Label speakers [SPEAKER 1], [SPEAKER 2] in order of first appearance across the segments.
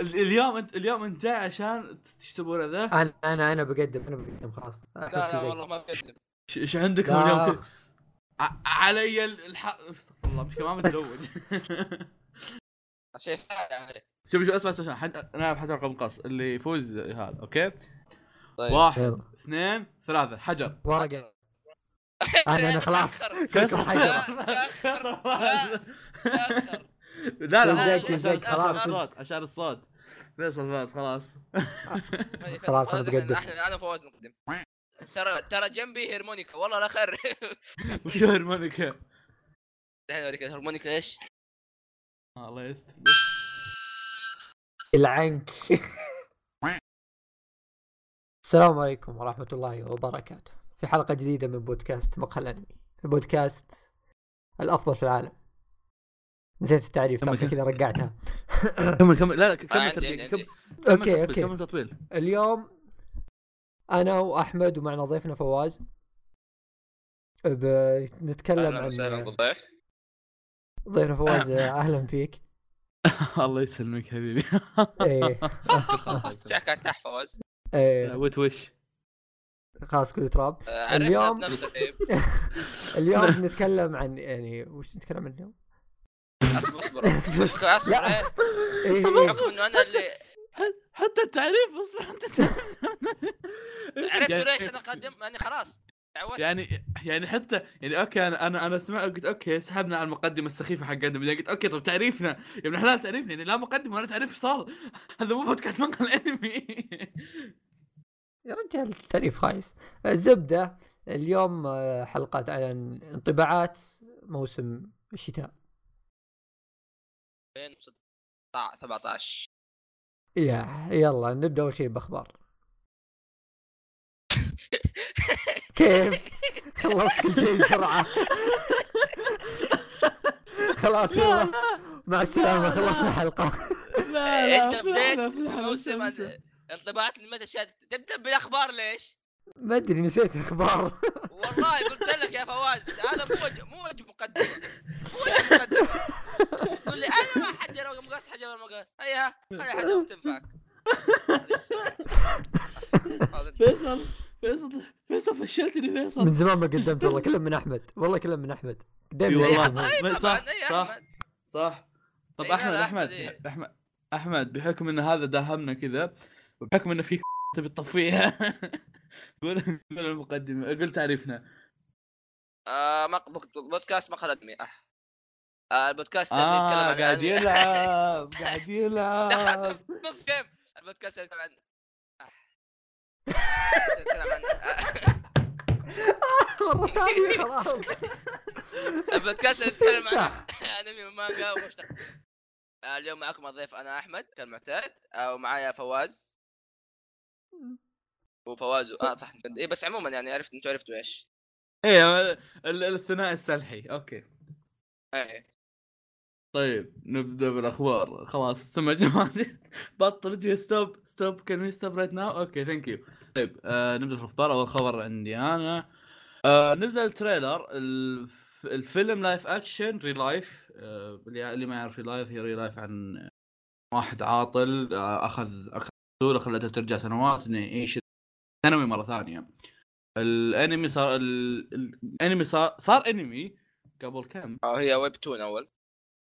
[SPEAKER 1] ال- اليوم انت اليوم انت جاي عشان تسمونه ذا
[SPEAKER 2] أنا أنا أنا بقدم أنا بقدم خلاص.
[SPEAKER 3] لا لا والله ما بقدم.
[SPEAKER 1] ش- إيش عندكم اليوم؟ كذا علي الح أستغفر الله مش ما متزوج.
[SPEAKER 3] شيء ثاني
[SPEAKER 1] شوف شوف اسمع اسمع حد نلعب حجر رقم قص. اللي يفوز هذا أوكي؟
[SPEAKER 3] طيب.
[SPEAKER 1] واحد
[SPEAKER 2] يلا.
[SPEAKER 1] اثنين ثلاثة. حجر.
[SPEAKER 2] ورقه أنا أنا خلاص. كلكم حجر.
[SPEAKER 1] لا لا عشان-
[SPEAKER 2] خلاص.
[SPEAKER 1] الصوت عشان الصوت. فيصل فاز خلاص.
[SPEAKER 2] خلاص أنا بقدم
[SPEAKER 3] إحنا أنا فواز نقدم ترى ترى جنبي هرمونيكا والله لا خير.
[SPEAKER 1] وش هرمونيكا؟
[SPEAKER 3] الحين اوريك هرمونيكا إيش؟
[SPEAKER 1] آه، الله يستر
[SPEAKER 2] العنك. السلام عليكم ورحمة الله وبركاته. في حلقة جديدة من بودكاست مقهى الأنمي. البودكاست الأفضل في العالم. نسيت التعريف ترى عشان كذا رجعتها.
[SPEAKER 1] كمل كمل. لا لا كمل
[SPEAKER 3] عندي.
[SPEAKER 1] كمل. تطويل،
[SPEAKER 2] okay.
[SPEAKER 1] كمل تطويل
[SPEAKER 2] اليوم أنا وأحمد ومعنا ضيفنا فواز. بنتكلم
[SPEAKER 3] أهلا
[SPEAKER 2] عن
[SPEAKER 3] وسهلا بالضيف
[SPEAKER 2] ضيفنا فواز أهلا فيك.
[SPEAKER 1] الله يسلمك حبيبي.
[SPEAKER 2] إيه.
[SPEAKER 3] ساعة تحت فواز؟
[SPEAKER 2] إيه.
[SPEAKER 1] وت وش؟
[SPEAKER 2] خلاص كل تراب. اليوم- اليوم بنتكلم عن يعني وش نتكلم عن اليوم؟
[SPEAKER 3] أصبر أصبر أصبر.
[SPEAKER 2] لا.
[SPEAKER 3] إيه.
[SPEAKER 2] إيه.
[SPEAKER 3] بحكم إنه أنا اللي
[SPEAKER 1] حتى التعريف أصبر حتى التعريف.
[SPEAKER 3] عرفت
[SPEAKER 1] يعني-
[SPEAKER 3] ليش أنا اقدم يعني خلاص تعودت.
[SPEAKER 1] يعني يعني حتى يعني okay أنا أنا أنا سمعت قلت okay سحبنا على المقدمة السخيفة حق قدم. بعدين قلت okay طب تعريفنا. يا ابن الحلال تعريفنا يعني لا مقدمة ولا تعريف صار. هذا مو بودكاست مقهى الانمي
[SPEAKER 2] يا رجال التعريف خايس. الزبدة اليوم آه، حلقة عن انطباعات موسم الشتاء.
[SPEAKER 3] 2017
[SPEAKER 2] يا يلا نبدأ أول شيء بأخبار. كيف؟ خلص كل شيء بسرعة. خلاص يلا. مع السلامة خلصنا الحلقة.
[SPEAKER 1] لا
[SPEAKER 3] إنت
[SPEAKER 1] لا
[SPEAKER 3] بديت موسم. انطباعات لمدى شاد تبدأ بالأخبار ليش؟
[SPEAKER 2] ما أدري نسيت الأخبار.
[SPEAKER 3] والله قلت لك يا فواز هذا مو مو وجه مقدم. مو وجه مقدم. تقول لي أنا ما حجر مقاس حجر ولا مقاس. هيها هذا حجر وتنفعك
[SPEAKER 1] فيصل فيصل فيصل فشلتني
[SPEAKER 2] من
[SPEAKER 1] فيصل
[SPEAKER 2] زمان ما قدمت والله كلام من أحمد والله كلام من أحمد.
[SPEAKER 1] أي
[SPEAKER 2] دائما
[SPEAKER 1] والله. صح صح
[SPEAKER 3] أحمد.
[SPEAKER 1] صح. طب
[SPEAKER 3] أحمد
[SPEAKER 1] أحمد
[SPEAKER 3] أحمد إيه.
[SPEAKER 1] احمد أحمد بحكم إن هذا داهمنا كذا وبحكم إنه في تبي تطفيها قول قول المقدمة قول تعريفنا.
[SPEAKER 3] آه بودكاست مقهى الأدمي. آه، البودكاست اللي يتكلم
[SPEAKER 1] آه
[SPEAKER 3] عن
[SPEAKER 1] قاعد. يلعب قاعد يلعب
[SPEAKER 3] دخلت نص جيم البودكاست اللي يتكلم عن آه. يتكلم آه.
[SPEAKER 2] مرة ثانية خلاص
[SPEAKER 3] البودكاست اللي يتكلم عن. أنمي ومانجا ومشتق آه، اليوم معكم الضيف أنا أحمد كالمعتاد آه، ومعايا فواز وفواز آه صح اي بس عموما يعني عرفت أنتوا عرفتوا إيش
[SPEAKER 1] إيه ال- ال- الثنائي السلحي أوكي
[SPEAKER 3] إيه
[SPEAKER 1] طيب نبدأ بالأخبار. خلاص سمع جماعة. بطل فيها stop stop can we stop right now okay thank you طيب آه نبدأ في الأخبار. أول خبر عندي أنا. آه نزل trailer. الف... الفيلم live action ReLIFE آه اللي ما يعرف ReLIFE هي ReLIFE عن واحد عاطل آه اخذ أخذ خلته ترجع سنوات إنه يعيش ثانوي مرة ثانية. الأنمي صار ال- ال- الأنمي صار صار أنمي قبل كم؟
[SPEAKER 3] آه، هي webtoon
[SPEAKER 1] أول.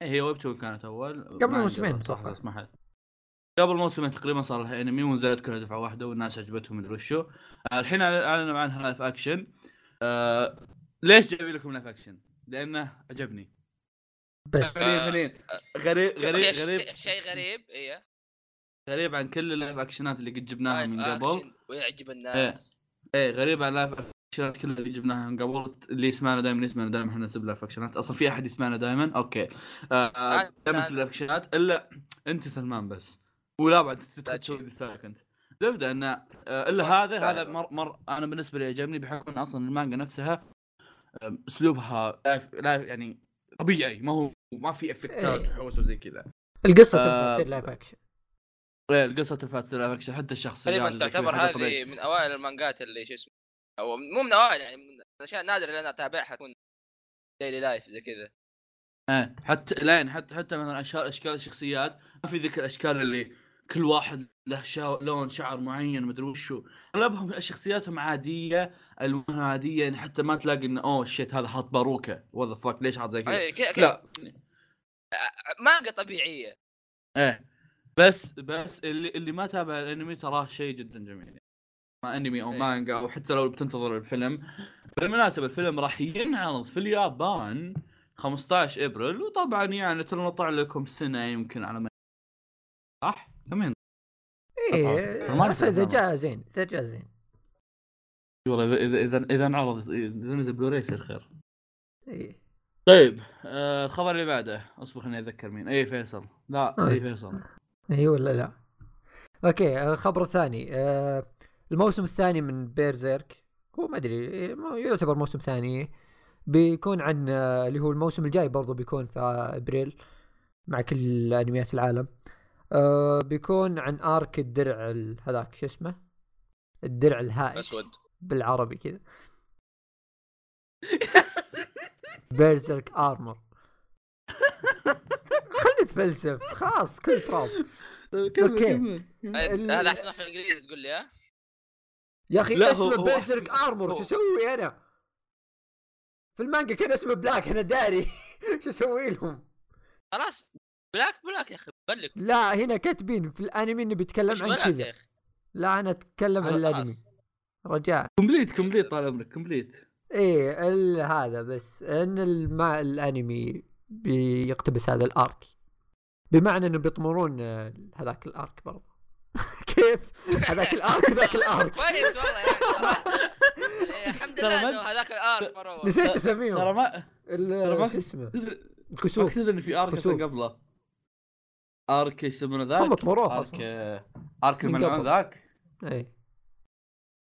[SPEAKER 1] هي webtoon كانت أول.
[SPEAKER 2] قبل موسمين
[SPEAKER 1] حد. قبل موسمين تقريبا صار لها انمي ونزلت كلها دفعة واحدة والناس عجبتهم مدري وشو. آه، الحين اعلنوا عنها live action آه ليش جايب لكم live action؟ لأنه عجبني.
[SPEAKER 2] بس.
[SPEAKER 1] فعليا فعليا غريب غريب غريب.
[SPEAKER 3] شيء- غريب إيه.
[SPEAKER 1] غريب عن كل ال live action ات اللي قد جبناها من قبل.
[SPEAKER 3] ويعجب الناس.
[SPEAKER 1] إيه. غريب عن live action ات كلها اللي جبناها من قبل اللي يسمعنا دائما يسمعنا دائما إحنا نسب live action ات أصلا في أحد يسمعنا دائما okay. آه دائما نسب اكشنات إلا أنت سلمان بس. ولا بعد
[SPEAKER 3] لا
[SPEAKER 1] تدخل أنت. زبدة إن آه
[SPEAKER 3] إلا
[SPEAKER 1] هذا. هذا مر, مر أنا بالنسبة لي عجبني بحكم إن أصلا المانجا نفسها أسلوبها life life يعني طبيعي. ما هو ما في effect ات
[SPEAKER 2] إيه.
[SPEAKER 1] وحوس وزي كذا.
[SPEAKER 2] القصة
[SPEAKER 1] آه،
[SPEAKER 2] تنفع تصير live action
[SPEAKER 1] إيه، القصة تنفع تصير live action حتى الشخصيات
[SPEAKER 3] تقريبا تعتبر. هذه من أوائل المانجات اللي شو اسمه أو مو من اوائل يعني من الأشياء النادرة اللي أنا أتابعها تكون daily life زي كذا.
[SPEAKER 1] إيه حتى لين حتى حتى مثلا اشكال أشكال الشخصيات ما في ذيك الأشكال اللي كل واحد له شا... لون شعر معين مدري وشو. أغلبهم شخصياتهم عادية ألوانها عادية يعني حتى ما تلاقي إنه oh shit هذا حاط باروكة. what the fuck ليش حاط زي كذا؟
[SPEAKER 3] إيه،
[SPEAKER 1] لا.
[SPEAKER 3] مانجا طبيعية.
[SPEAKER 1] إيه. بس بس اللي اللي ما تابع الأنمي تراه شيء جدا جميل. انمي أو
[SPEAKER 3] إيه.
[SPEAKER 1] مانجا أو حتى لو بتنتظر الفيلم. بالمناسبة الفيلم راح ينعرض في اليابان 15 إبريل وطبعا يعني ترى نطلع لكم سنة يمكن على ما صح؟ كم
[SPEAKER 2] إيه
[SPEAKER 1] إذا
[SPEAKER 2] جاء زين إذا جاء زين.
[SPEAKER 1] والله اذا اذا اذا انعرض إذا نزل بلوراي يصير خير.
[SPEAKER 2] إيه.
[SPEAKER 1] طيب آه الخبر اللي بعده. اصبر خليني اتذكر مين. اي فيصل. لا. اي فيصل.
[SPEAKER 2] اي ولا لا. okay الخبر الثاني. آه الموسم الثاني من بيرزيرك هو ما أدري ما- يعتبر موسم ثاني. بيكون عن آه، اللي هو الموسم الجاي برضو بيكون في ابريل مع كل أنميات العالم. آه بيكون عن ارك الدرع ال- هذاك شو اسمه؟ الدرع الهائج
[SPEAKER 3] اسود
[SPEAKER 2] بالعربي كذا. بيرزيرك ارمر خلنا نتفلسف خلاص كل تراب.
[SPEAKER 1] طيب،. كمل.
[SPEAKER 2] ال-
[SPEAKER 3] هذا أحسن في الإنجليزي تقول لي ها؟
[SPEAKER 2] يا
[SPEAKER 1] أخي
[SPEAKER 2] اسمه
[SPEAKER 1] أحسن- armor
[SPEAKER 2] شو أسوي أنا؟ في المانجا كان اسمه black أنا داري. شو أسوي لهم؟
[SPEAKER 3] خلاص black black يا أخي black.
[SPEAKER 2] لا هنا كاتبين في الأنمي إنه بيتكلم عن
[SPEAKER 3] black يا
[SPEAKER 2] كذا
[SPEAKER 3] أخي؟
[SPEAKER 2] لا أنا أتكلم عن الأنمي.
[SPEAKER 3] خلاص.
[SPEAKER 2] رجاء.
[SPEAKER 1] complete complete طال عمرك complete.
[SPEAKER 2] إيه ال- هذا بس إن الما الأنمي بيقتبس هذا الأرك. بمعنى إنه بيطمرون آه، هذاك الأرك برضه كيف؟ هذاك الآرك ذاك الآرك.
[SPEAKER 3] كويس والله يعني. إيه، الحمد
[SPEAKER 1] ترى
[SPEAKER 3] لله
[SPEAKER 1] ما
[SPEAKER 3] إنه هذاك الآرك مرة
[SPEAKER 2] نسيت
[SPEAKER 1] ترى
[SPEAKER 2] اسميهم
[SPEAKER 1] ما ترى ما
[SPEAKER 2] شو اسمه؟
[SPEAKER 1] ما
[SPEAKER 2] الكسوف
[SPEAKER 1] كنت إن في
[SPEAKER 2] آرك.
[SPEAKER 1] أصلا قبله. آرك إيش يسمونه ذاك؟
[SPEAKER 2] هم طمروه
[SPEAKER 1] ارك
[SPEAKER 2] أصلاً.
[SPEAKER 1] آرك
[SPEAKER 2] من
[SPEAKER 1] الملعون. ذاك؟
[SPEAKER 2] إيه.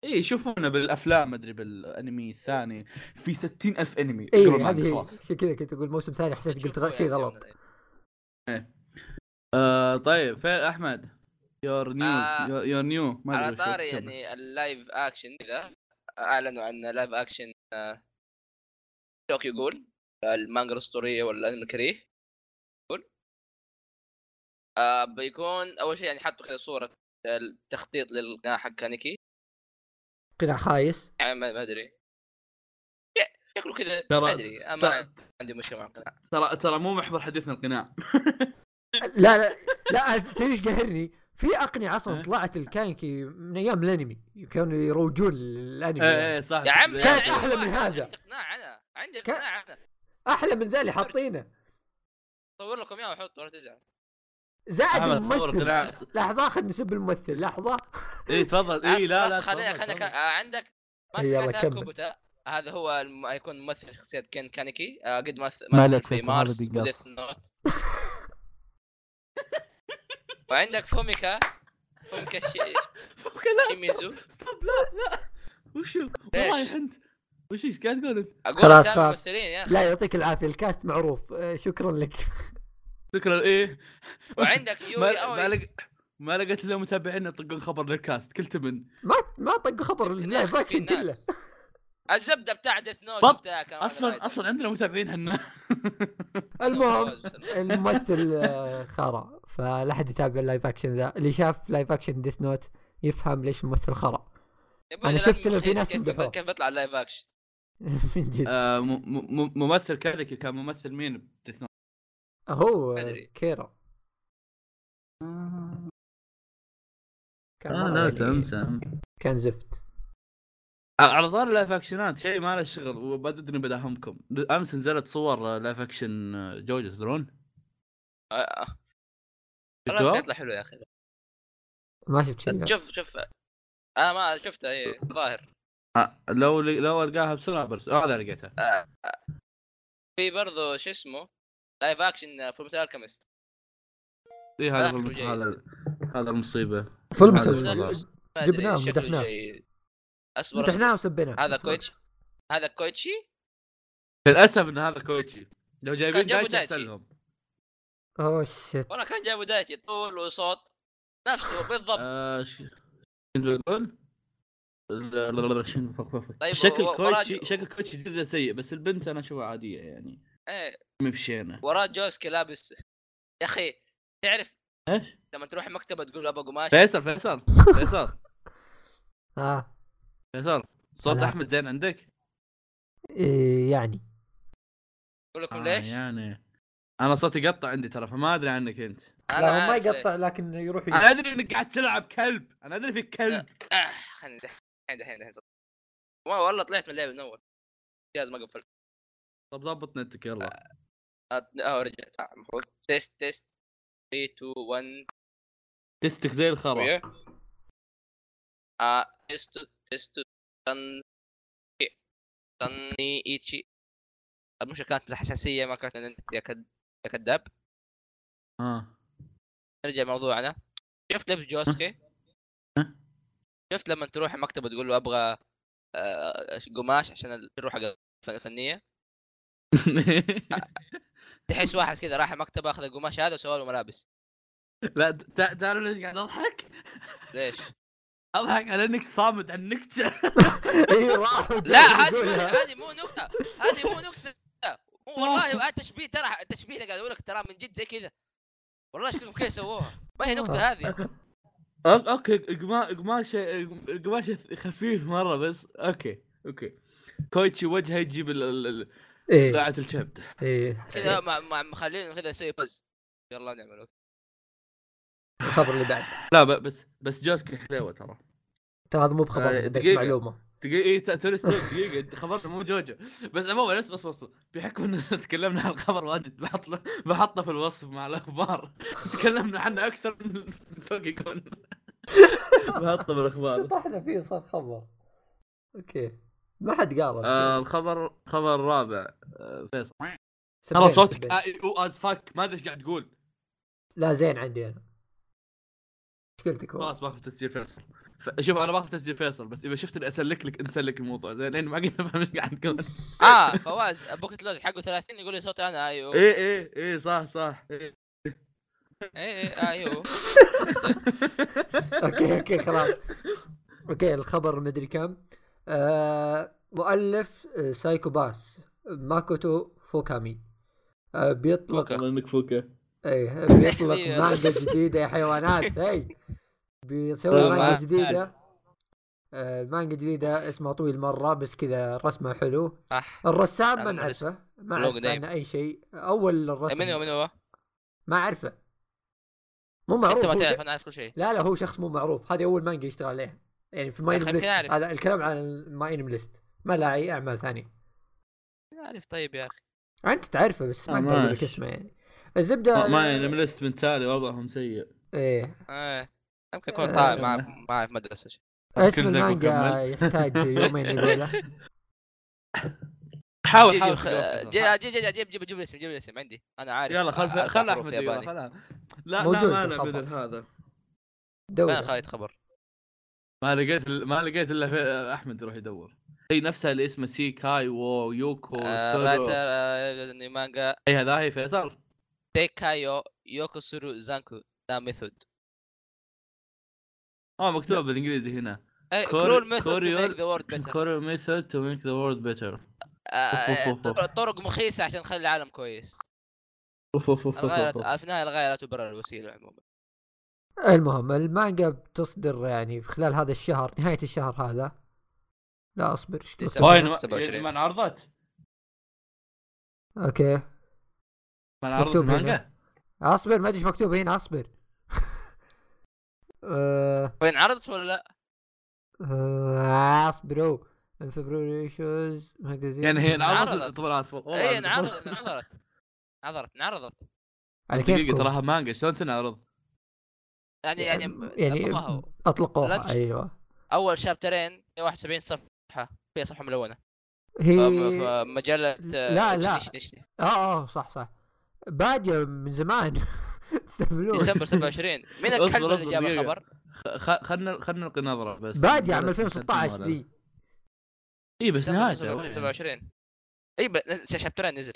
[SPEAKER 1] اي يشوفونه بالأفلام مدري بالأنمي الثاني. في ستين ألف
[SPEAKER 2] أنمي
[SPEAKER 1] إيه معك
[SPEAKER 2] هذه كذا كنت أقول موسم ثاني حسيت قلت شيء غلط.
[SPEAKER 3] يوم-
[SPEAKER 1] آه طيب فين أحمد. يور
[SPEAKER 3] آه،
[SPEAKER 1] نيوز يور نيو ما
[SPEAKER 3] على. طاري. يعني اللايف اكشن كذا أعلنوا عن لايف اكشن آه، توكيو جول المانجا الأسطورية والأنمي الكريه. جول. آه بيكون أول شيء يعني حطوا كذا صورة التخطيط للقناع حق كانيكي.
[SPEAKER 2] قناع خايس.
[SPEAKER 3] يعني ما ما أدري. شكله كذا
[SPEAKER 1] ترى
[SPEAKER 3] ما أدري
[SPEAKER 1] ترى
[SPEAKER 3] ما عندي مشكلة مع القناع
[SPEAKER 1] ترى ترى مو محور حديثنا القناع
[SPEAKER 2] لا لا لا تدري إيش قهرني؟ في أقنعة أصلا
[SPEAKER 1] إيه؟
[SPEAKER 2] طلعت الكانكي من أيام الأنمي كانوا يروجون الأنمي
[SPEAKER 1] إيه
[SPEAKER 2] يعني.
[SPEAKER 1] إيه صح
[SPEAKER 3] يا عم عندي
[SPEAKER 2] أحلى من هذا.
[SPEAKER 3] عندي قناع أنا عندي
[SPEAKER 2] كان-
[SPEAKER 3] قناع أنا
[SPEAKER 2] أحلى من ذا اللي حاطينه
[SPEAKER 3] اصور لكم إياه واحط ولا تزعل
[SPEAKER 2] زائد
[SPEAKER 1] صور
[SPEAKER 2] الممثل لحظة خلينا نسب الممثل لحظة
[SPEAKER 1] إيه تفضل إيه لا لا
[SPEAKER 3] خلينا خلينا. آه، عندك
[SPEAKER 2] إيه، كمل.
[SPEAKER 3] كوبوتا هذا هو الم... يكون ممثل شخصية كين كانيكي آه قد مثل
[SPEAKER 4] ما
[SPEAKER 3] مثل
[SPEAKER 4] لك
[SPEAKER 3] في مارس. وديث نوت وعندك فوميكا؟ فوميكا شي...
[SPEAKER 1] فوق لا.
[SPEAKER 3] شيميزو؟
[SPEAKER 1] ستوب لا لا. وشو وين رايح انت وش إيش قاعد تقول انت؟
[SPEAKER 3] أقول
[SPEAKER 2] خلاص، خلاص. لا يعطيك العافية. الكاست معروف. آه، شكرا لك.
[SPEAKER 1] شكرا إيه.
[SPEAKER 3] وعندك يوري
[SPEAKER 1] ما لق... ما لقيت إلا متابعين يطقون خبر لل cast. كلت من
[SPEAKER 2] ما ما طق خبر ال live
[SPEAKER 3] في
[SPEAKER 2] اكشن كله.
[SPEAKER 3] الزبدة بتاع Death Note
[SPEAKER 1] بط-
[SPEAKER 3] بتاع كمان
[SPEAKER 1] أصلا أصلا عندنا متابعين هنا
[SPEAKER 2] المهم الممثل آه، خرا. فلا حد يتابع ال live action ذا. اللي شاف live action Death Note يفهم ليش الممثل خرا. أنا شفت إنه في ناس
[SPEAKER 3] كيف,
[SPEAKER 2] يمدحوه.
[SPEAKER 3] كيف بيطلع ال live action
[SPEAKER 2] من جد.
[SPEAKER 1] آه م... م... ممثل كاريكي. كان ممثل مين بديث نوت؟
[SPEAKER 2] هو
[SPEAKER 3] ما
[SPEAKER 2] آه،. كيرا كان
[SPEAKER 1] آه لا سم سم
[SPEAKER 2] كان زفت.
[SPEAKER 1] على طار اللايف اكشنات شيء ما له شغل وبدأني بداهمكم أمس نزلت صور لايف اكشن جوجو تدرون؟
[SPEAKER 3] آه،؟ بيطلع حلو يا أخي
[SPEAKER 2] ما شفت شيء.
[SPEAKER 3] شوف شوف أنا ما شفتها إيه ظاهر
[SPEAKER 1] آه، لو لو ألقاها بسرعة برس آه، هذا لقيتها
[SPEAKER 3] آه، آه. في برضو شو اسمه live action Fullmetal Alchemist
[SPEAKER 1] اي هذا. هذا
[SPEAKER 3] المصيبة Fullmetal
[SPEAKER 2] جبناه.
[SPEAKER 3] جيد. أصبر
[SPEAKER 2] مدحناه. وسبيناه
[SPEAKER 3] هذا كويتشي هذا كويتشي؟
[SPEAKER 1] للأسف إن هذا كويتشي. لو جايبين دايتشي. احسن لهم
[SPEAKER 2] oh shit.
[SPEAKER 3] والله كان جابوا دايتشي طول وصوت. نفسه بالضبط.
[SPEAKER 1] آه، شنو فوق.
[SPEAKER 3] طيب،
[SPEAKER 1] شكل
[SPEAKER 3] وراج-
[SPEAKER 1] شكل كويتشي جدا سيء بس البنت أنا أشوفها عادية يعني.
[SPEAKER 3] إيه.
[SPEAKER 1] مي بشينة.
[SPEAKER 3] وراه جوسكي لابس يا أخي تعرف
[SPEAKER 1] إيش؟
[SPEAKER 3] لما تروح المكتبه تقول أبغى قماش؟
[SPEAKER 1] فيصل فيصل فيصل.
[SPEAKER 2] آه.
[SPEAKER 1] فيصل صوت
[SPEAKER 2] هلا.
[SPEAKER 1] أحمد زين عندك؟
[SPEAKER 2] إيه يعني.
[SPEAKER 3] أقول لكم
[SPEAKER 1] آه،
[SPEAKER 3] ليش؟
[SPEAKER 1] يعني. أنا صوتي يقطع عندي ترى فما أدري عنك أنت.
[SPEAKER 3] أنا
[SPEAKER 2] لا هو ما. يقطع لكن يروح
[SPEAKER 1] أنا أدري إنك قاعد تلعب كلب. أنا أدري فيك كلب.
[SPEAKER 3] آه، خليني دحين دحين دحين. صوت. والله طلعت من اللعبه من أول. جهاز ما قفلت.
[SPEAKER 1] طب ضبط نتك يلا.
[SPEAKER 3] آه آه، رجع آه، المفروض. تيست تيست. 3 2 1
[SPEAKER 1] تستك زي الخرا.
[SPEAKER 3] آه تيست تيست. تني إيتشي. المشكلة كانت من الحساسية ما كانت انت يا كذاب.
[SPEAKER 1] آه.
[SPEAKER 3] نرجع موضوعنا شفت لبس جوسكي؟ شفت لما تروح المكتبة تقول له أبغى آه، قماش عشان تروح حق الفن- الفنية؟ تحس واحد كذا راح المكتبة أخذ القماش هذا وسوى له ملابس.
[SPEAKER 1] لا تع- تعرف ليش قاعد أضحك؟
[SPEAKER 3] ليش؟
[SPEAKER 1] أضحك على إنك صامد عن النكتة.
[SPEAKER 2] اي
[SPEAKER 3] لا هذه هذه مو نكتة. هذه مو نكتة. مو والله هذا تشبيه ترى التشبيه اللي قاعد أقول لك ترى من جد زي كذا. والله شكلهم كذا سووها. ما هي نكتة هذه.
[SPEAKER 1] okay قما- قماش قماش خفيف مرة بس. okay okay. كويتشي وجهه يجيب ال- ال- ال- إيه. الكبد
[SPEAKER 2] إيه
[SPEAKER 3] كذا مخلينه كذا يسوي بز. يلا نعمل
[SPEAKER 2] الخبر اللي بعد.
[SPEAKER 1] لا بس بس جوسكي حلوة ترى.
[SPEAKER 2] ترى هذا مو
[SPEAKER 1] آه،
[SPEAKER 2] بخبر بس
[SPEAKER 1] دقيقة.
[SPEAKER 2] معلومة.
[SPEAKER 1] دقيقة اي توني دقيقة أنت خبرنا مو جوجو. بس عموما اصبر اصبر اصبر بحكم إن تكلمنا عن الخبر واجد بحط له بحطه في الوصف مع الأخبار. تكلمنا عنه أكثر من توكي كون بحطه بالاخبار
[SPEAKER 2] شطحنا فيه صار خبر. أوكي. ما حد قال
[SPEAKER 1] آه الخبر خبر الرابع آه فيصل. ترى صوتك. آه أو as fuck ما أدري إيش قاعد تقول.
[SPEAKER 2] لا زين عندي أنا. مشكلتك هو.
[SPEAKER 1] خلاص باخذ تسجيل فيصل. شوف أنا باخذ تسجيل فيصل بس إذا شفت إني أسلك لك انت سلك الموضوع. زين لأن ما قد نفهم إيش قاعد تقول
[SPEAKER 3] آه فواز packet loss حقه 30 يقول لي صوتي أنا أيوه.
[SPEAKER 1] إيه إيه إيه صح صح إيه.
[SPEAKER 3] إيه إيه أيوه.
[SPEAKER 2] okay okay خلاص. okay الخبر مدري كم. آه مؤلف آه، Psycho-Pass ماكوتو فوكامي. آه بيطلق
[SPEAKER 3] فوكا.
[SPEAKER 1] والله إنك
[SPEAKER 2] إيه بيطلق
[SPEAKER 3] حبيبي.
[SPEAKER 2] مانجا جديدة يا حيوانات هي بيسوي
[SPEAKER 1] طبعاً.
[SPEAKER 2] مانجا جديدة. آه المانجا جديدة اسمها طويل مرة بس كذا رسمه حلو.
[SPEAKER 3] صح.
[SPEAKER 2] الرسام ما. نعرفه ما. عنه أي شيء. أول الرسم.
[SPEAKER 3] من هو من هو؟
[SPEAKER 2] ما أعرفه. مو معروف
[SPEAKER 3] انت ما تعرف أنا أعرف كل شيء.
[SPEAKER 2] لا لا هو شخص مو معروف. هذه أول مانجا يشتغل عليها. يعني في
[SPEAKER 3] MyAnimeList.
[SPEAKER 2] هذا الكلام عن ال MyAnimeList. ما له أي أعمال ثانية.
[SPEAKER 3] عارف طيب يا أخي.
[SPEAKER 2] أنت تعرفه بس ما
[SPEAKER 1] آه،
[SPEAKER 2] أقدر أقول لك. اسمه يعني. الزبدة
[SPEAKER 1] ما يعني من ليست من تالي وضعهم سيء.
[SPEAKER 2] إيه.
[SPEAKER 3] إيه. يمكن يكون
[SPEAKER 2] آه.
[SPEAKER 3] طالع ما ما اعرف مدرسه شيء
[SPEAKER 2] اسم المانجا. يحتاج يومين يقوله.
[SPEAKER 1] حاول
[SPEAKER 3] جيب
[SPEAKER 1] حاول
[SPEAKER 3] جيب. جيب جيب جيب جيب جيب الاسم جيب الاسم عندي. أنا عارف.
[SPEAKER 1] يلا خل خل أحمد لا لا
[SPEAKER 2] في
[SPEAKER 1] ما
[SPEAKER 2] أنا.
[SPEAKER 1] بدل هذا.
[SPEAKER 3] أنا
[SPEAKER 2] دور
[SPEAKER 3] خالد خبر؟
[SPEAKER 1] ما لقيت ما لقيت إلا في أحمد يروح يدور. هي نفسها اللي اسمها سي كاي و يوكو
[SPEAKER 3] آه، رايتر آه، مانجا.
[SPEAKER 1] اي هذا هي فيصل.
[SPEAKER 3] تيكايو يوكوسورو زانكو دا ميثود
[SPEAKER 1] آه مكتوب بالانجليزي هنا
[SPEAKER 3] كرول ميثود تو
[SPEAKER 1] كوريو-
[SPEAKER 3] ميك ذا وورد بيتر
[SPEAKER 1] كوري ميثود تو ميك ذا وورد بيتر.
[SPEAKER 3] طرق مخيسه عشان نخلي العالم كويس.
[SPEAKER 1] اوف اوف اوف
[SPEAKER 3] الغايه
[SPEAKER 1] اوف
[SPEAKER 3] لا- في النهايه الغاية لا تبرر الوسيلة عموما.
[SPEAKER 2] المهم المانجا بتصدر يعني في خلال هذا الشهر نهاية الشهر هذا. لا أصبر إيش
[SPEAKER 3] لسه
[SPEAKER 2] كتبت؟
[SPEAKER 3] ما-
[SPEAKER 1] وين
[SPEAKER 3] 27.
[SPEAKER 1] ما انعرضت؟
[SPEAKER 2] okay.
[SPEAKER 1] ما
[SPEAKER 2] مكتوب هنا.
[SPEAKER 1] المانجا؟
[SPEAKER 2] اصبر ما ادري إيش مكتوب هنا اصبر آه،
[SPEAKER 3] وين عرضت ولا لا؟
[SPEAKER 2] اصبروا in February issues magazine
[SPEAKER 1] يعني هي انعرضت
[SPEAKER 3] انعرضت.
[SPEAKER 1] طبعا اصبر
[SPEAKER 3] اي. انعرضت انعرضت انعرضت انعرضت
[SPEAKER 2] على كيفكم
[SPEAKER 1] تراها مانجا شلون تنعرض؟
[SPEAKER 3] يعني يعني
[SPEAKER 2] يعني.
[SPEAKER 3] أطلقوها
[SPEAKER 2] أيوه
[SPEAKER 3] أول شابترين 71 صفحة فيها صفحة ملونة
[SPEAKER 2] هي
[SPEAKER 3] فمجله
[SPEAKER 2] لا، لا. آه آه صح صح باديه من زمان. استهبلون
[SPEAKER 3] ديسمبر 27 مين الكلب اللي جاب. الخبر؟
[SPEAKER 1] خ- خلنا خلنا نلقي نظرة بس.
[SPEAKER 2] باديه عام 2016 ذي
[SPEAKER 1] إي بس
[SPEAKER 3] ديسمبر
[SPEAKER 1] نهايته.
[SPEAKER 3] 27 إي ب- نزل- شابترين نزل.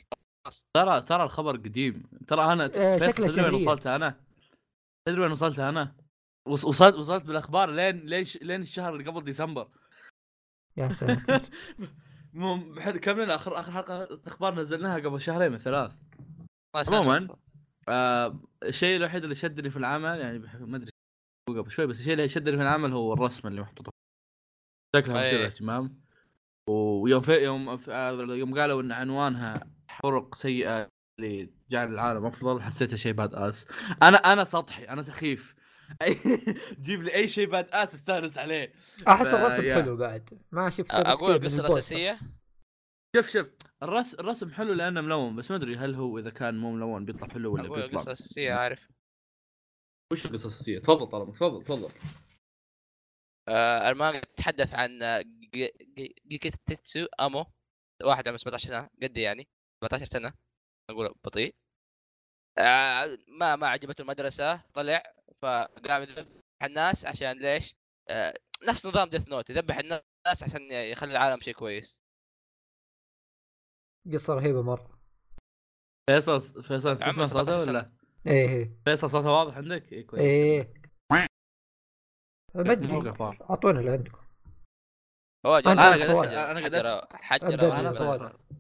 [SPEAKER 1] ترى ترى الخبر قديم. ترى
[SPEAKER 2] أنا
[SPEAKER 1] فيصل
[SPEAKER 2] شكله
[SPEAKER 1] تدري وين. وصلت أنا؟ تدري وين وصلت أنا؟ وص- وصلت وصلت بالأخبار لين لين ش- لين الشهر اللي قبل ديسمبر.
[SPEAKER 2] يا ساتر.
[SPEAKER 1] مو- حد- كم لنا؟ اخر آخر حلقه أخبار نزلناها قبل شهرين من ثلاث. عموما آه الشيء الوحيد اللي شدني في العمل يعني بح- ما أدري قبل شوي بس الشيء اللي شدني في العمل هو الرسم اللي محطوط. شكلها مثير
[SPEAKER 3] أي.
[SPEAKER 1] اهتمام ويوم في يوم في يوم قالوا إن عنوانها طرق سيئة لجعل العالم أفضل حسيتها شيء badass أنا أنا سطحي أنا سخيف. جيب لي أي شيء badass استانس عليه. أحس
[SPEAKER 2] الرسم. حلو بعد. ما شفت
[SPEAKER 3] أقول
[SPEAKER 2] القصة.
[SPEAKER 3] الاساسيه
[SPEAKER 1] شوف شوف الرسم الرسم حلو لأنه ملون بس ما أدري هل هو إذا كان مو ملون بيطلع حلو ولا
[SPEAKER 3] أقول
[SPEAKER 1] بيطلع
[SPEAKER 3] القصة الاساسيه عارف.
[SPEAKER 1] وش القصة الأساسية؟ تفضل طالما تفضل تفضل.
[SPEAKER 3] آه المانجا تتحدث عن آه، جي- جي- جيكيتسو أمو واحد عمره 17 سنة قدي يعني 17 سنة أقول بطيء. آه ما ما عجبته المدرسة طلع فقام يذبح الناس عشان ليش؟ آه نفس نظام ديث نوت يذبح الناس عشان يخلي العالم شيء كويس.
[SPEAKER 2] قصة رهيبة مرة
[SPEAKER 1] فيصل فيصل تسمع
[SPEAKER 3] 17
[SPEAKER 1] صوته. ولا؟
[SPEAKER 2] إيه إيه
[SPEAKER 1] فيصل صوته واضح عندك؟ اي كويس
[SPEAKER 2] إيه ما ادري
[SPEAKER 1] قفار
[SPEAKER 2] أعطونا اللي عندكم
[SPEAKER 3] هو
[SPEAKER 2] أنا
[SPEAKER 3] جل-
[SPEAKER 2] قاعد
[SPEAKER 1] أنا.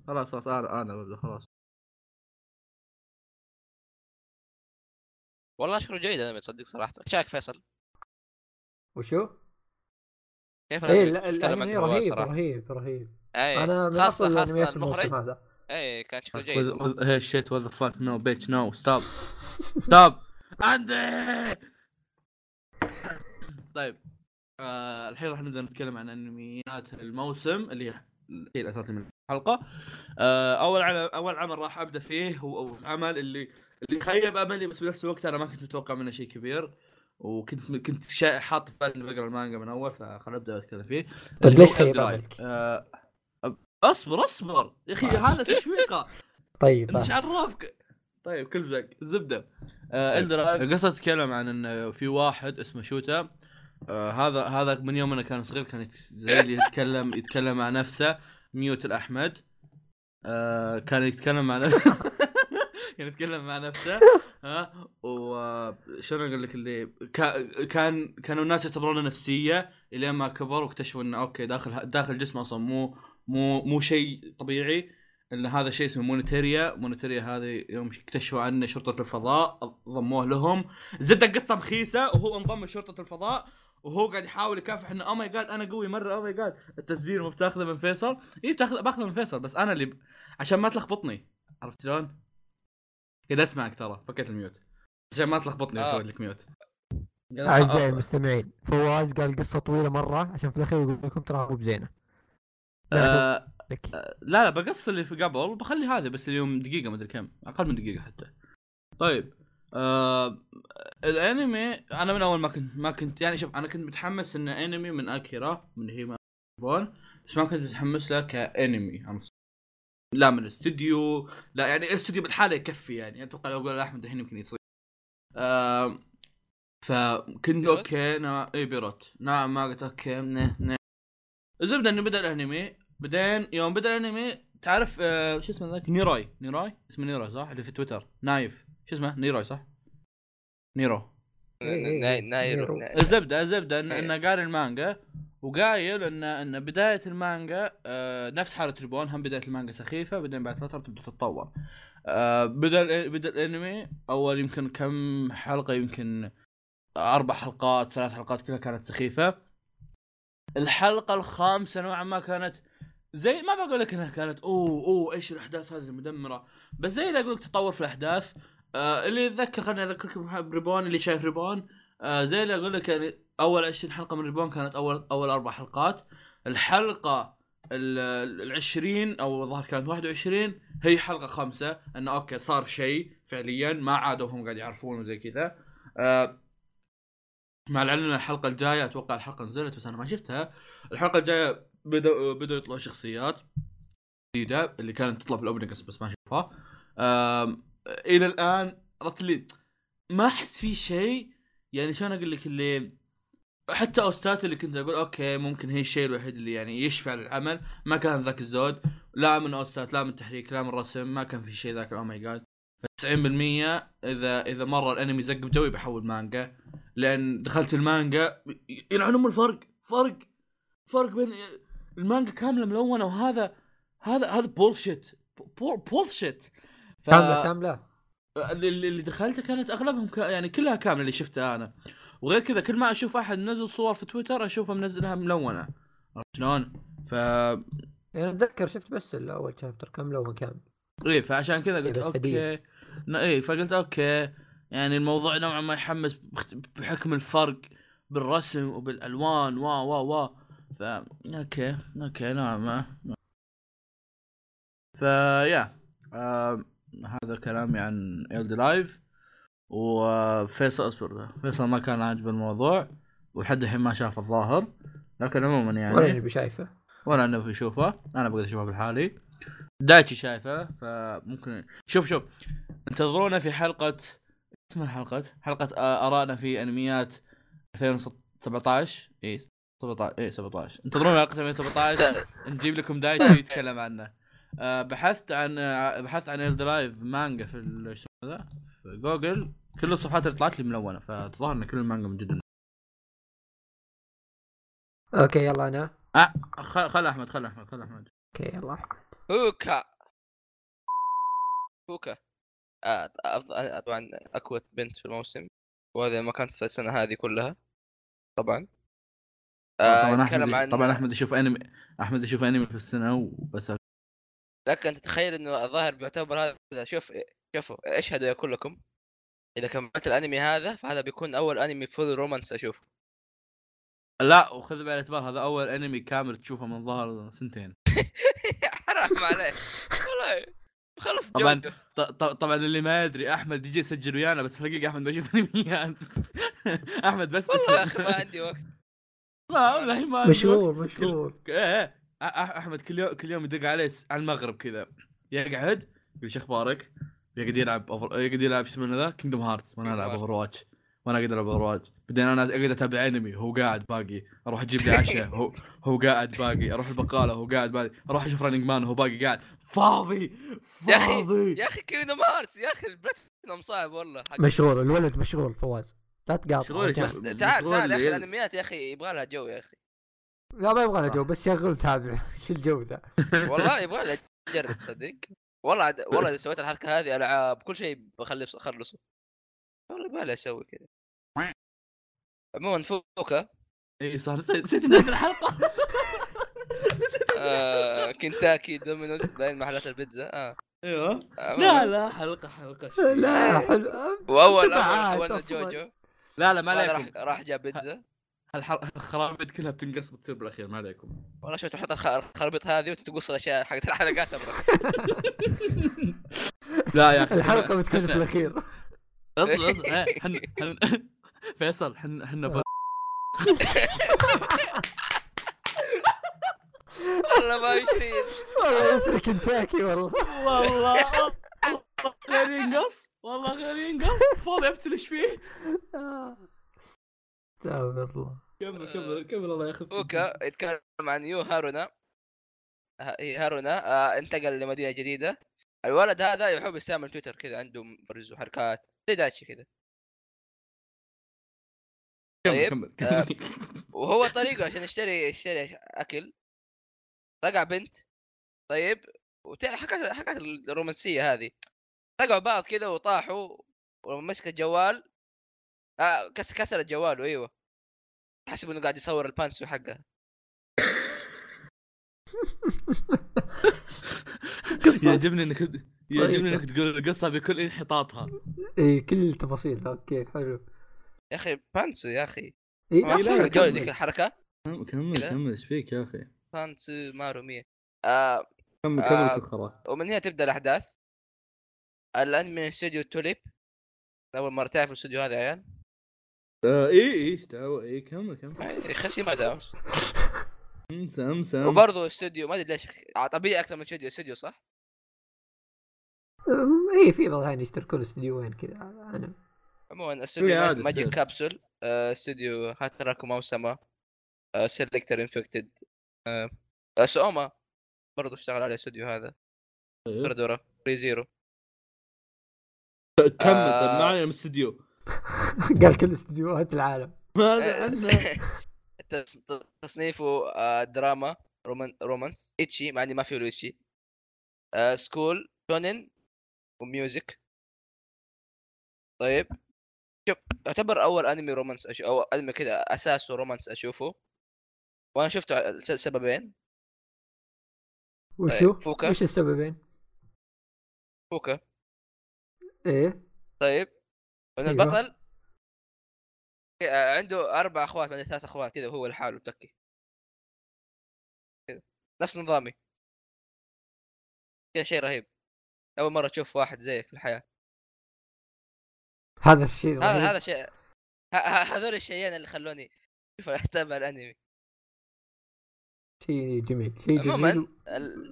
[SPEAKER 1] خلاص خلاص أنا أنا خلاص
[SPEAKER 3] والله شكله جيد أنا تصدق صراحة إيش رأيك فيصل؟
[SPEAKER 2] وشو؟
[SPEAKER 3] كيف
[SPEAKER 2] إيه
[SPEAKER 3] الأنمي؟
[SPEAKER 2] لا،
[SPEAKER 3] الأنمي
[SPEAKER 2] رهيب؟ رهيب رهيب
[SPEAKER 3] اي
[SPEAKER 2] أنا من
[SPEAKER 3] خاصة
[SPEAKER 2] أفضل
[SPEAKER 3] خاصة
[SPEAKER 2] الأنميات الموسم
[SPEAKER 3] المخرج
[SPEAKER 2] هذا.
[SPEAKER 3] اي كان شكله جيد.
[SPEAKER 1] hey shit what the fuck no bitch no stop stop عندي طيب آه الحين راح نبدأ نتكلم عن أنميات الموسم اللي هي الاساسي من الحلقة. آه أول عمل أول عمل راح أبدأ فيه هو عمل اللي اللي خيب أملي بس بنفس الوقت أنا ما كنت متوقع منه شيء كبير. وكنت كنت شا... حاط في بالي اني بقرأ المانجا من أول فخل ابدا اتكلم فيه.
[SPEAKER 2] طيب ليش خيب. أملك؟
[SPEAKER 1] آه اصبر اصبر. يا أخي هذا تشويقة.
[SPEAKER 2] طيب
[SPEAKER 1] إيش
[SPEAKER 2] آه.
[SPEAKER 1] عرفك؟ طيب كل زق. زبدة. آه الدرا القصة تتكلم عن إن في واحد اسمه شوتا. آه هذا هذا من يوم أنا كان صغير كان زي اللي يتكلم يتكلم مع نفسه. ميوت الأحمد. آه كان يتكلم مع نفسه. كان يتكلم مع نفسه. ها وشلون أقول لك اللي كا- كان كانوا الناس يعتبرونه نفسية إلين ما كبر واكتشفوا إنه okay داخل داخل جسمه أصلا مو مو مو شيء طبيعي الا هذا شيء اسمه مونيتيريا. مونيتيريا هذه يوم اكتشفوا عنه شرطة الفضاء ضموه لهم. زبدة قصة مخيسه وهو انضم لشرطة الفضاء وهو قاعد يحاول يكافح إنه oh my god أنا قوي مرة oh my god التسجيل مو بتاخذه من فيصل. اي بتاخذ باخذه من فيصل بس أنا اللي ب... عشان ما تلخبطني. عرفت شلون؟ كذا أسمعك ترى فكيت ال mute. عشان ما تلخبطني
[SPEAKER 3] آه.
[SPEAKER 1] أسوي لك mute.
[SPEAKER 2] أعزائي المستمعين فواز قال قصة طويلة مرة عشان في الأخير يقول لكم ترى مو بزينة.
[SPEAKER 1] آه
[SPEAKER 2] لك
[SPEAKER 1] لا لا بقص اللي في قبل وبخلي هذه بس اليوم دقيقة ما أدري كم أقل من دقيقة حتى. طيب آه الأنمي أنا من أول ما كنت ما كنت يعني شوف أنا كنت متحمس انه أنمي من أكيرا من هي بون بس ما كنت متحمس له كأنمي؟ لا من الاستديو لا يعني الاستديو بالحالة يكفي يعني أتوقع لو أقول احمد الحين يمكن يصير. آه فكنت؟ أوكي أنا اي بيروت نعم ما قلت أوكي نه نه الزبده إنه بدأ الأنمي. بعدين يوم بدأ الأنمي تعرف آه شو اسمه ذاك؟ نيروي. نيروي؟ اسمه نيروي صح؟ اللي في تويتر. نايف. شو اسمه؟ نيروي صح؟ نيرو.
[SPEAKER 2] إيه،
[SPEAKER 3] ناي-
[SPEAKER 2] إيه،
[SPEAKER 3] نايرو.
[SPEAKER 1] الزبدة الزبدة. انه
[SPEAKER 3] إيه.
[SPEAKER 1] قاري المانجا وقايل ان إن بداية المانجا آه نفس حالة ريبورن. هم بداية المانجا سخيفة بعدين بعد فترة تبدأ تتطور. آه بدأ بدأ الأنمي أول يمكن كم حلقة يمكن أربع حلقات ثلاث حلقات كلها كانت سخيفة. الحلقة الخامسة نوعا ما كانت زي ما بقول لك إنها كانت أوه أوه إيش الأحداث هذه المدمرة. بس زي اللي أقول لك تطور في الأحداث. آه اللي يتذكر خليني اذكركم بريبون اللي شايف ريبون. آه زي اللي أقول لك يعني أول 20 حلقة من ريبون كانت أول أول أربع حلقات. الحلقة ال ال 20 أو الظاهر كانت 21 هي حلقة خمسة. إنه okay صار شيء فعليا ما عادوا هم قاعد يعرفون وزي كذا. آه مع العلم إن الحلقة الجاية أتوقع الحلقة نزلت بس أنا ما شفتها. الحلقة الجاية بدأوا بدأوا يطلعوا شخصيات جديدة اللي كانت تطلع في ال opening بس ما آم، إلى الآن عرفت اللي ما أحس في شيء يعني شلون أقول لك اللي حتى OST ات اللي كنت أقول okay ممكن هي الشيء الوحيد اللي يعني يشفع للعمل. ما كان ذاك الزود لا من OST ات لا من تحريك لا من رسم ما كان في شيء ذاك oh my God 90% إذا إذا مرة الأنمي زق بجوي بحول مانجا لأن دخلت المانجا يلعن ام الفرق فرق فرق بين المانجا كاملة ملونة وهذا هذا هذا bullshit bullshit ف...
[SPEAKER 2] كاملة كاملة.
[SPEAKER 1] اللي, اللي دخلتها كانت أغلبهم ك... يعني كلها كاملة اللي شفتها أنا. وغير كذا كل ما أشوف أحد منزل صور في تويتر أشوفه منزلها ملونة. عرفت شلون؟ ف
[SPEAKER 2] يعني أتذكر شفت بس الأول chapter كامل أو كامل
[SPEAKER 1] إيه فعشان كذا
[SPEAKER 2] إيه
[SPEAKER 1] قلت
[SPEAKER 2] بس
[SPEAKER 1] okay. إيه فقلت okay. يعني الموضوع نوعا ما يحمس بحكم الفرق بالرسم وبالألوان وا وا وا. ف okay okay نوعا ما. فيا آه هذا كلامي عن إلد لايف وفيصل اصبر فيصل ما كان عاجبه الموضوع ولحد الحين ما شاف الظاهر. لكن عموما يعني
[SPEAKER 2] ولا اني بشايفه
[SPEAKER 1] ولا انه بيشوفه أنا بقدر أشوفه بالحالي. دايتشي شايفه فممكن شوف شوف. انتظرونا في حلقة اسمها حلقة؟ حلقة آه، ارائنا في أنميات 2017 اي 17 اي 17 انتظرونا حلقه 2017 نجيب لكم دايتشي يتكلم عنه. آه، بحثت عن آه، بحثت عن إلد لايف مانجا في ال- إيش اسمه ذا؟ في جوجل كل الصفحات اللي طلعت لي ملونة فالظاهر إن كل المانجا من جدا
[SPEAKER 2] okay يلا أنا.
[SPEAKER 1] آه خل, خل أحمد خل أحمد خل أحمد.
[SPEAKER 2] okay يلا
[SPEAKER 3] فوكا فوكا آه أفضل طبعا اقوى بنت في الموسم وهذا ما كان في السنة هذه كلها طبعا. آه
[SPEAKER 1] طبعا
[SPEAKER 3] نتكلم
[SPEAKER 1] احمد
[SPEAKER 3] عن
[SPEAKER 1] طبعا أحمد يشوف أنمي أحمد يشوف أنمي في السنة وبس.
[SPEAKER 3] لك ان تتخيل إنه الظاهر بيعتبر هذا شوف شوفوا اشهدوا يا كلكم إذا كملت الأنمي هذا فهذا بيكون أول أنمي full romance أشوفه.
[SPEAKER 1] لا وخذ بعين الاعتبار هذا أول أنمي كامل تشوفه من ظهر سنتين.
[SPEAKER 3] حرام عليك والله. خلص
[SPEAKER 1] طبعاً.
[SPEAKER 3] جوجو
[SPEAKER 1] ط- ط- طبعا اللي ما يدري أحمد يجي يسجل ويانا بس الحقيقة أحمد ما يشوف انميات أحمد بس
[SPEAKER 3] والله يا
[SPEAKER 1] أخي.
[SPEAKER 3] ما عندي وقت
[SPEAKER 1] لا والله ما عندي
[SPEAKER 2] مشهور. مشهور
[SPEAKER 1] إيه إيه. أحمد كل يوم كل يوم يدق علي على المغرب كذا يقعد يقول إيش أخبارك؟ يقعد يلعب أوفر... يقعد يلعب إيش اسمه ذا؟ كينجدم هارتس وأنا
[SPEAKER 3] Kingdom
[SPEAKER 1] العب. اوفر واتش وأنا قاعد ألعب اوفر واتش بعدين أنا قاعد أتابع انمي هو قاعد باقي أروح أجيب لي عشاء هو هو قاعد باقي أروح البقالة هو قاعد باقي أروح أشوف رانينج مان وهو باقي قاعد فاضي
[SPEAKER 3] يا أخي-
[SPEAKER 1] فاضي.
[SPEAKER 3] يا أخي كينجدم هارتس يا أخي البلاتنم صعب والله.
[SPEAKER 2] مشغول الولد مشغول فواز. لا تقاطع
[SPEAKER 1] مشغول.
[SPEAKER 3] بس تعال تعال يا
[SPEAKER 1] أخي؟
[SPEAKER 3] الأنميات يا أخي يبغى لها جو يا أخي.
[SPEAKER 2] لا ما يبغى له جو بس شغل تابع. إيش الجو ذا؟
[SPEAKER 3] والله يبغى لها تجرب صدق. والله عد... والله إذا سويت الحركة هذه ألعاب كل شيء بخلي اخلصه والله يبغى لها أسوي كذا. عموما فوكا.
[SPEAKER 1] اي صح نسيت نسيت إن عندنا حلقه نسيت
[SPEAKER 3] آه كنتاكي دومينوز بعدين محلات البيتزا. آه.
[SPEAKER 1] أيوه.
[SPEAKER 3] عموماً.
[SPEAKER 1] لا لا حلقة حلقة شوي.
[SPEAKER 2] لا حلو
[SPEAKER 3] واول
[SPEAKER 2] تبعات
[SPEAKER 3] اول. جوجو.
[SPEAKER 1] لا لا ما عليكم.
[SPEAKER 3] راح جاب بيتزا.
[SPEAKER 1] الخرابيط كلها بتنقص بتصير بالأخير ما عليكم.
[SPEAKER 3] والله شوف تحط الخ- الخرابيط هذه وتقص الأشياء حقت الحلقات.
[SPEAKER 1] لا يا أخي
[SPEAKER 2] الحلقة بتكون في الاخير
[SPEAKER 1] اصل اصل إيه، حن حن فيصل حن حنا ب-
[SPEAKER 3] والله ما يشيل
[SPEAKER 2] والله يسرق كنتاكي والله.
[SPEAKER 1] والله غير ينقص والله غير ينقص. فاضي ابتلش فيه؟
[SPEAKER 2] استغفر الله.
[SPEAKER 1] كمل كمل كمل الله ياخذ.
[SPEAKER 3] اوكا يتكلم عن يو هارونا. ه- هي هارونا آه انتقل لمدينة جديدة. الولد هذا يحب يستعمل تويتر كذا عنده برز وحركات زي داشي كذا.
[SPEAKER 1] كمل
[SPEAKER 3] طيب،
[SPEAKER 1] كمل
[SPEAKER 3] آه،
[SPEAKER 1] كمل.
[SPEAKER 3] وهو طريقه عشان يشتري يشتري أكل. لقى بنت طيب وتع- حكاية حكاية الرومانسية هذه. لقوا بعض كذا وطاحوا ومسك الجوال آه كس كسر جواله أيوه. حسب إنه قاعد يصور ال パンツ حقه.
[SPEAKER 2] قصة.
[SPEAKER 1] يعجبني إنك يعجبني
[SPEAKER 2] طريقة.
[SPEAKER 1] إنك تقول القصة بكل انحطاطها.
[SPEAKER 2] إي إيه، كل التفاصيل. okay حلو.
[SPEAKER 3] يا أخي パン
[SPEAKER 2] ツ
[SPEAKER 3] يا
[SPEAKER 1] أخي.
[SPEAKER 3] إي
[SPEAKER 1] لا،
[SPEAKER 3] الجو
[SPEAKER 1] كمل. كمل. إيش فيك يا أخي؟
[SPEAKER 3] パンツ丸
[SPEAKER 1] 見え.
[SPEAKER 3] آه
[SPEAKER 1] كمل آه. خرا
[SPEAKER 3] ومن هنا تبدأ الأحداث. الأنمي من استوديو توليب. أول مرة تعرف الاستوديو هذا يا عيال؟
[SPEAKER 1] اي إي إيش دعوة؟ إي كمل كمل.
[SPEAKER 3] خسي ما دام
[SPEAKER 1] انسى انسى
[SPEAKER 3] وبرضه استوديو ما أدري ليش طبيعي أكثر من استوديو. استوديو صح؟
[SPEAKER 2] إي في بعض الأحيان يشتركون استديوين كذا أنا.
[SPEAKER 3] عموما استوديو ماجيك. كابسول آه، استوديو هاتراكو موسما آه، سيلكتر انفكتد آه، آه، سوما. برضه اشتغل على الاستوديو هذا.
[SPEAKER 1] طيب.
[SPEAKER 3] تورادورا ري زيرو.
[SPEAKER 1] كمل طيب
[SPEAKER 3] آه.
[SPEAKER 1] ما علينا من الاستديو
[SPEAKER 2] قال كل استديوهات العالم.
[SPEAKER 1] ماذا عنا.
[SPEAKER 3] تص- تصنيفه آه، دراما roman- romance. エッチ مع إني ما فيه エッチ آه، school 少年 و music. طيب. شوف يعتبر أول أنمي romance أشوف أو أنمي كذا أساسه romance أشوفه. وأنا شفته لسببين
[SPEAKER 2] وشو؟
[SPEAKER 3] طيب، فوكا.
[SPEAKER 2] وش السببين؟
[SPEAKER 3] فوكا.
[SPEAKER 2] إيه.
[SPEAKER 3] طيب. ان
[SPEAKER 2] أيوه.
[SPEAKER 3] البطل؟ آه، عنده أربع أخوات بعدين ثلاث أخوات كذا وهو لحاله متكي كذا. نفس نظامي. كذا شيء رهيب. أول مرة تشوف واحد زيك في الحياة.
[SPEAKER 2] هذا الشيء
[SPEAKER 3] هذا. هذا شيء هذول الشيئين اللي خلوني شوف اتابع الأنمي.
[SPEAKER 2] شيء جميل شيء جميل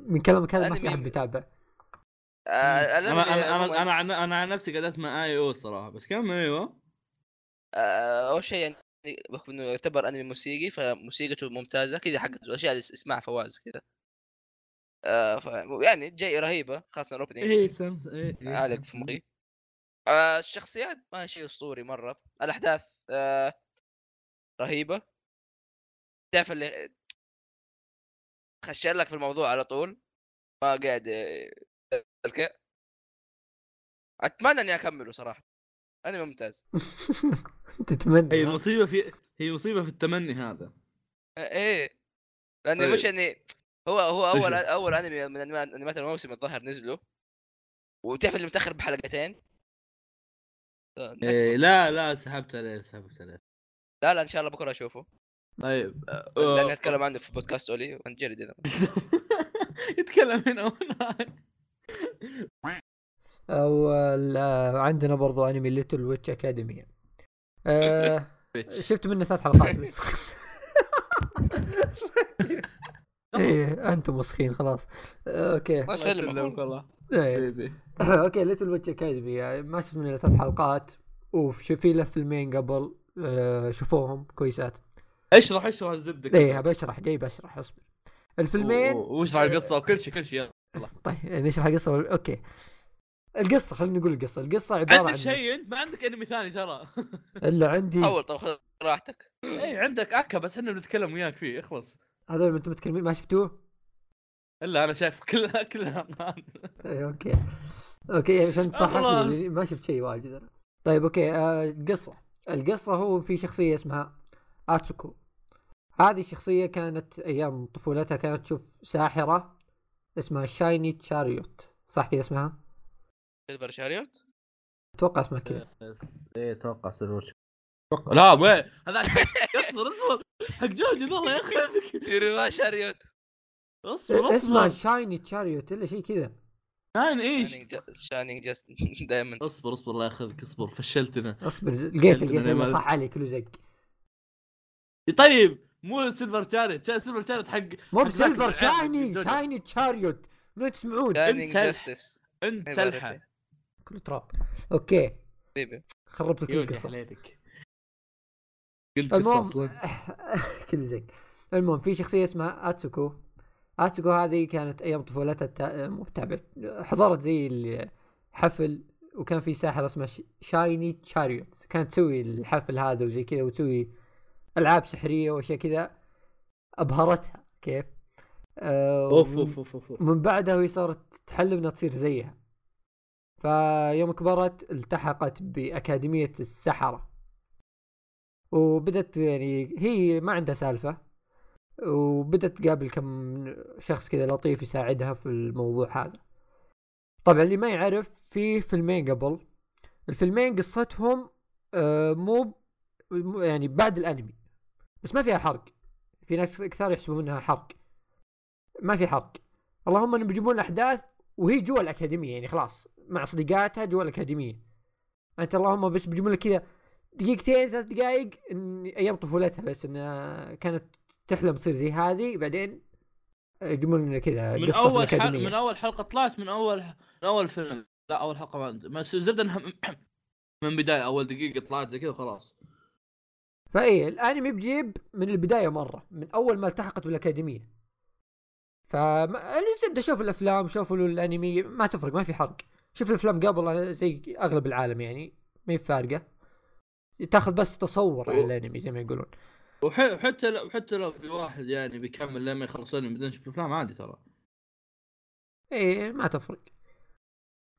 [SPEAKER 2] من كلامك هذا ما في أحد بيتابع.
[SPEAKER 3] آه،
[SPEAKER 1] أنا
[SPEAKER 3] أنا
[SPEAKER 1] أنا أنا عن, أنا عن نفسي قاعد اسمع آي أو الصراحه بس كمل أيوه
[SPEAKER 3] آه، أول شيء يعني بحكم انه يعتبر أنمي موسيقي فموسيقته ممتازة كذا حق الاشياء اللي اسمعها فواز كذا. آه. يعني جاي رهيبة خاصة ال
[SPEAKER 1] opening إيه سمس إيه إيه،
[SPEAKER 3] عالق. في مخي. آه الشخصيات ما شيء أسطوري مرة. الأحداث آه رهيبة. تعرف اللي خشر لك في الموضوع على طول. ما قاعد الك- أتمنى إني أكمله صراحة. انمي ممتاز.
[SPEAKER 2] تتمنى
[SPEAKER 1] هي؟ المصيبة في هي مصيبة في التمني هذا.
[SPEAKER 3] إيه لاني
[SPEAKER 1] طيب.
[SPEAKER 3] مش إني هو هو
[SPEAKER 1] أول؟
[SPEAKER 3] أول أنمي من أنميات الموسم الظاهر نزلوا. وتعرف اللي متأخر بحلقتين.
[SPEAKER 1] إيه لا لا سحبت عليه سحبت عليه.
[SPEAKER 3] لا لا إن شاء الله بكرة أشوفه.
[SPEAKER 1] طيب
[SPEAKER 3] لاني
[SPEAKER 1] آه،
[SPEAKER 3] اتكلم عنه في بودكاست أولي ونجرد اذا
[SPEAKER 1] يتكلم هنا وهناك
[SPEAKER 2] أو ال- عندنا برضو أنمي Little Witch Academia آه شفت منه ثلاث حلقات. بس إيه أنتم مسخين خلاص. Okay.
[SPEAKER 3] الله يسلمك
[SPEAKER 1] والله.
[SPEAKER 2] إيه. Okay Little Witch Academia ما شفت منه ثلاث حلقات. وفي في له فيلمين قبل. آه، شوفوهم كويسات.
[SPEAKER 1] اشرح اشرح الزبدة
[SPEAKER 2] إيه بشرح جاي بشرح اصبر. الفيلمين
[SPEAKER 1] واشرح القصة وكل شيء كل شيء يلا.
[SPEAKER 2] طيب نشرح القصة okay. القصة خلينا نقول القصة. القصة عبارة
[SPEAKER 1] عندك
[SPEAKER 2] عن
[SPEAKER 1] شيء أنت؟ ما عندك أنمي ثاني ترى.
[SPEAKER 2] إلا عندي
[SPEAKER 3] اول طب خذ راحتك.
[SPEAKER 1] اي عندك ACCA بس إحنا بنتكلم وياك فيه اخلص.
[SPEAKER 2] هذول اللي أنتم متكلمين ما شفتوه؟
[SPEAKER 1] إلا أنا شايف كلها كلها
[SPEAKER 2] إيه okay. Okay عشان تصحح
[SPEAKER 1] خلاص.
[SPEAKER 2] لي ما شفت شيء واجد أنا. طيب okay آه القصة. القصة هو في شخصية اسمها آتسوكو. هذه الشخصيه كانت أيام طفولتها كانت تشوف ساحرة اسمها Shiny Chariot. صح كذا اسمها؟
[SPEAKER 3] Silver Chariot؟
[SPEAKER 2] أتوقع اسمها كذا.
[SPEAKER 1] إيه أتوقع سيرفر لا وين؟ هذا اصبر اصبر. حق جوجل الله ياخذك
[SPEAKER 3] يروى شاريوت.
[SPEAKER 1] اصبر
[SPEAKER 2] اسمها
[SPEAKER 1] اصبر
[SPEAKER 2] شايني تشاريوت إلا شيء كذا.
[SPEAKER 1] كان إيش؟
[SPEAKER 3] شانينج جاست دائما
[SPEAKER 1] اصبر اصبر الله ياخذك اصبر. فشلتنا.
[SPEAKER 2] اصبر لقيت لقيت صح علي كله زق.
[SPEAKER 1] طيب مو سيلفر شاريت سيلفر شاريت حق
[SPEAKER 2] مو بسيلفر شايني. شايني تشاريوت من تسمعون
[SPEAKER 1] سلح.
[SPEAKER 3] جاستس
[SPEAKER 1] انت
[SPEAKER 3] إيه سلحة.
[SPEAKER 2] كله تراب.
[SPEAKER 3] Okay.
[SPEAKER 2] خربت لك القصة
[SPEAKER 1] عليك.
[SPEAKER 2] المهم كل زق المهم في شخصية اسمها آتسوكو. آتسوكو هذه كانت أيام طفولتها تا... مو تابعت حضرت زي الحفل وكان في ساحرة اسمها ش... Shiny Chariot كانت تسوي الحفل هذا وزي كذا وتسوي ألعاب سحرية وأشياء كذا أبهرتها كيف؟ آه أوف
[SPEAKER 1] أوف أوف أوف
[SPEAKER 2] من بعدها وهي صارت تحلم إنها تصير زيها. فيوم كبرت التحقت بأكاديمية السحرة. وبدت يعني هي ما عندها سالفة. وبدت تقابل كم شخص كذا لطيف يساعدها في الموضوع هذا. طبعا اللي ما يعرف في فيلمين قبل. الفيلمين قصتهم آه، مو مو- يعني بعد الأنمي. بس ما فيها حرق. في ناس كثار يحسبون إنها حرق. ما في حرق. اللهم إنهم بيجيبون الأحداث وهي جوا الأكاديمية يعني خلاص مع صديقاتها جوا الأكاديمية. أنت اللهم بس بيجيبون لك كذا دقيقتين ثلاث دقائق إن أيام طفولتها بس إنها كانت تحلم تصير زي هذه. بعدين يجيبون لنا كذا
[SPEAKER 1] من أول حلقه
[SPEAKER 2] الأكاديمية.
[SPEAKER 1] من أول حلقة طلعت من أول من أول فيلم. لا أول حلقة ما الزبده انها من بداية أول دقيقة طلعت زي كذا خلاص
[SPEAKER 2] فإيه الأنمي بجيب من البداية مرة من أول ما التحقت بالأكاديمية. فالزبده شوف الأفلام شوفوا الأنمي ما تفرق ما في حرق. شوف الأفلام قبل زي أغلب العالم يعني ما هي فارقة. تاخذ بس تصور على الأنمي زي ما يقولون.
[SPEAKER 1] وح- وحتى لو حتى لو في واحد يعني بيكمل لما يخلص انمي بعدين يشوف افلام عادي ترى.
[SPEAKER 2] إيه ما تفرق.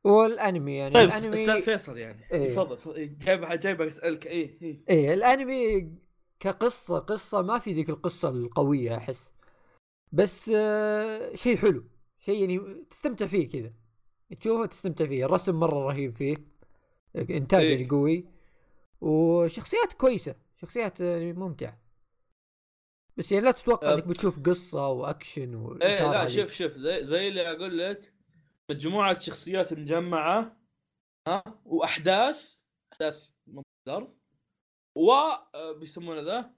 [SPEAKER 2] والانمي يعني
[SPEAKER 1] طيب
[SPEAKER 2] الانمي
[SPEAKER 1] أستاذ فيصل يعني.
[SPEAKER 2] إيه.
[SPEAKER 1] تفضل تفضل. جايب جايب أسألك. إيه إيه.
[SPEAKER 2] إيه الانمي كقصة قصة ما في ذيك القصة القوية أحس. بس آه شيء حلو. شيء يعني تستمتع فيه كذا. تشوفه تستمتع فيه. الرسم مرة رهيب فيه. إنتاج
[SPEAKER 1] إيه.
[SPEAKER 2] يعني قوي. وشخصيات كويسة. شخصيات يعني ممتعة. بس يعني لا تتوقع. إنك بتشوف قصة
[SPEAKER 1] وأكشن
[SPEAKER 2] إيه
[SPEAKER 1] لا. شوف شوف. زي زي اللي أقول لك مجموعة شخصيات مجمعة ها؟ وأحداث أحداث ظرف و آه، بيسمونه ذا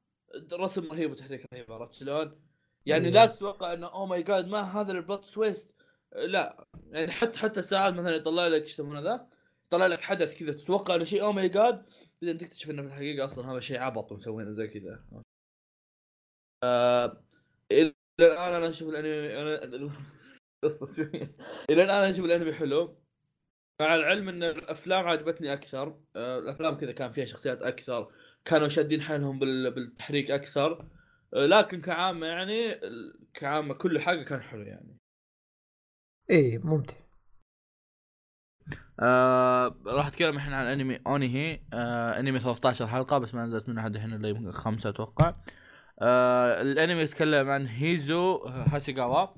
[SPEAKER 1] رسم رهيب وتحريك رهيب عرفت شلون؟ يعني
[SPEAKER 2] إيه.
[SPEAKER 1] لا تتوقع إنه oh my god ما هذا ال plot twist. لا يعني حتى حتى ساعات مثلا يطلع لك إيش يسمونه ذا؟ يطلع لك حدث كذا تتوقع إنه شيء oh my god بعدين تكتشف إنه في الحقيقة أصلا هذا شيء عبط ومسوينه زي كذا. آه إلى الآن أنا أشوف الانمي أنا اصبر شوي إلى الآن أشوف الأنمي حلو. مع العلم إن الأفلام عجبتني أكثر آه، الأفلام كذا كان فيها شخصيات أكثر كانوا شادين حيلهم بال- بالتحريك أكثر. آه، لكن كعامة يعني كعامة كل حاجة كان حلو يعني.
[SPEAKER 2] إيه ممتع.
[SPEAKER 1] آه راح أتكلم الحين عن أنمي اونيهي آه أنمي 13 حلقة بس ما نزلت منه حد الحين إلا يمكن خمسة أتوقع. آه الأنمي يتكلم عن هيزو هاسيغاوا. آه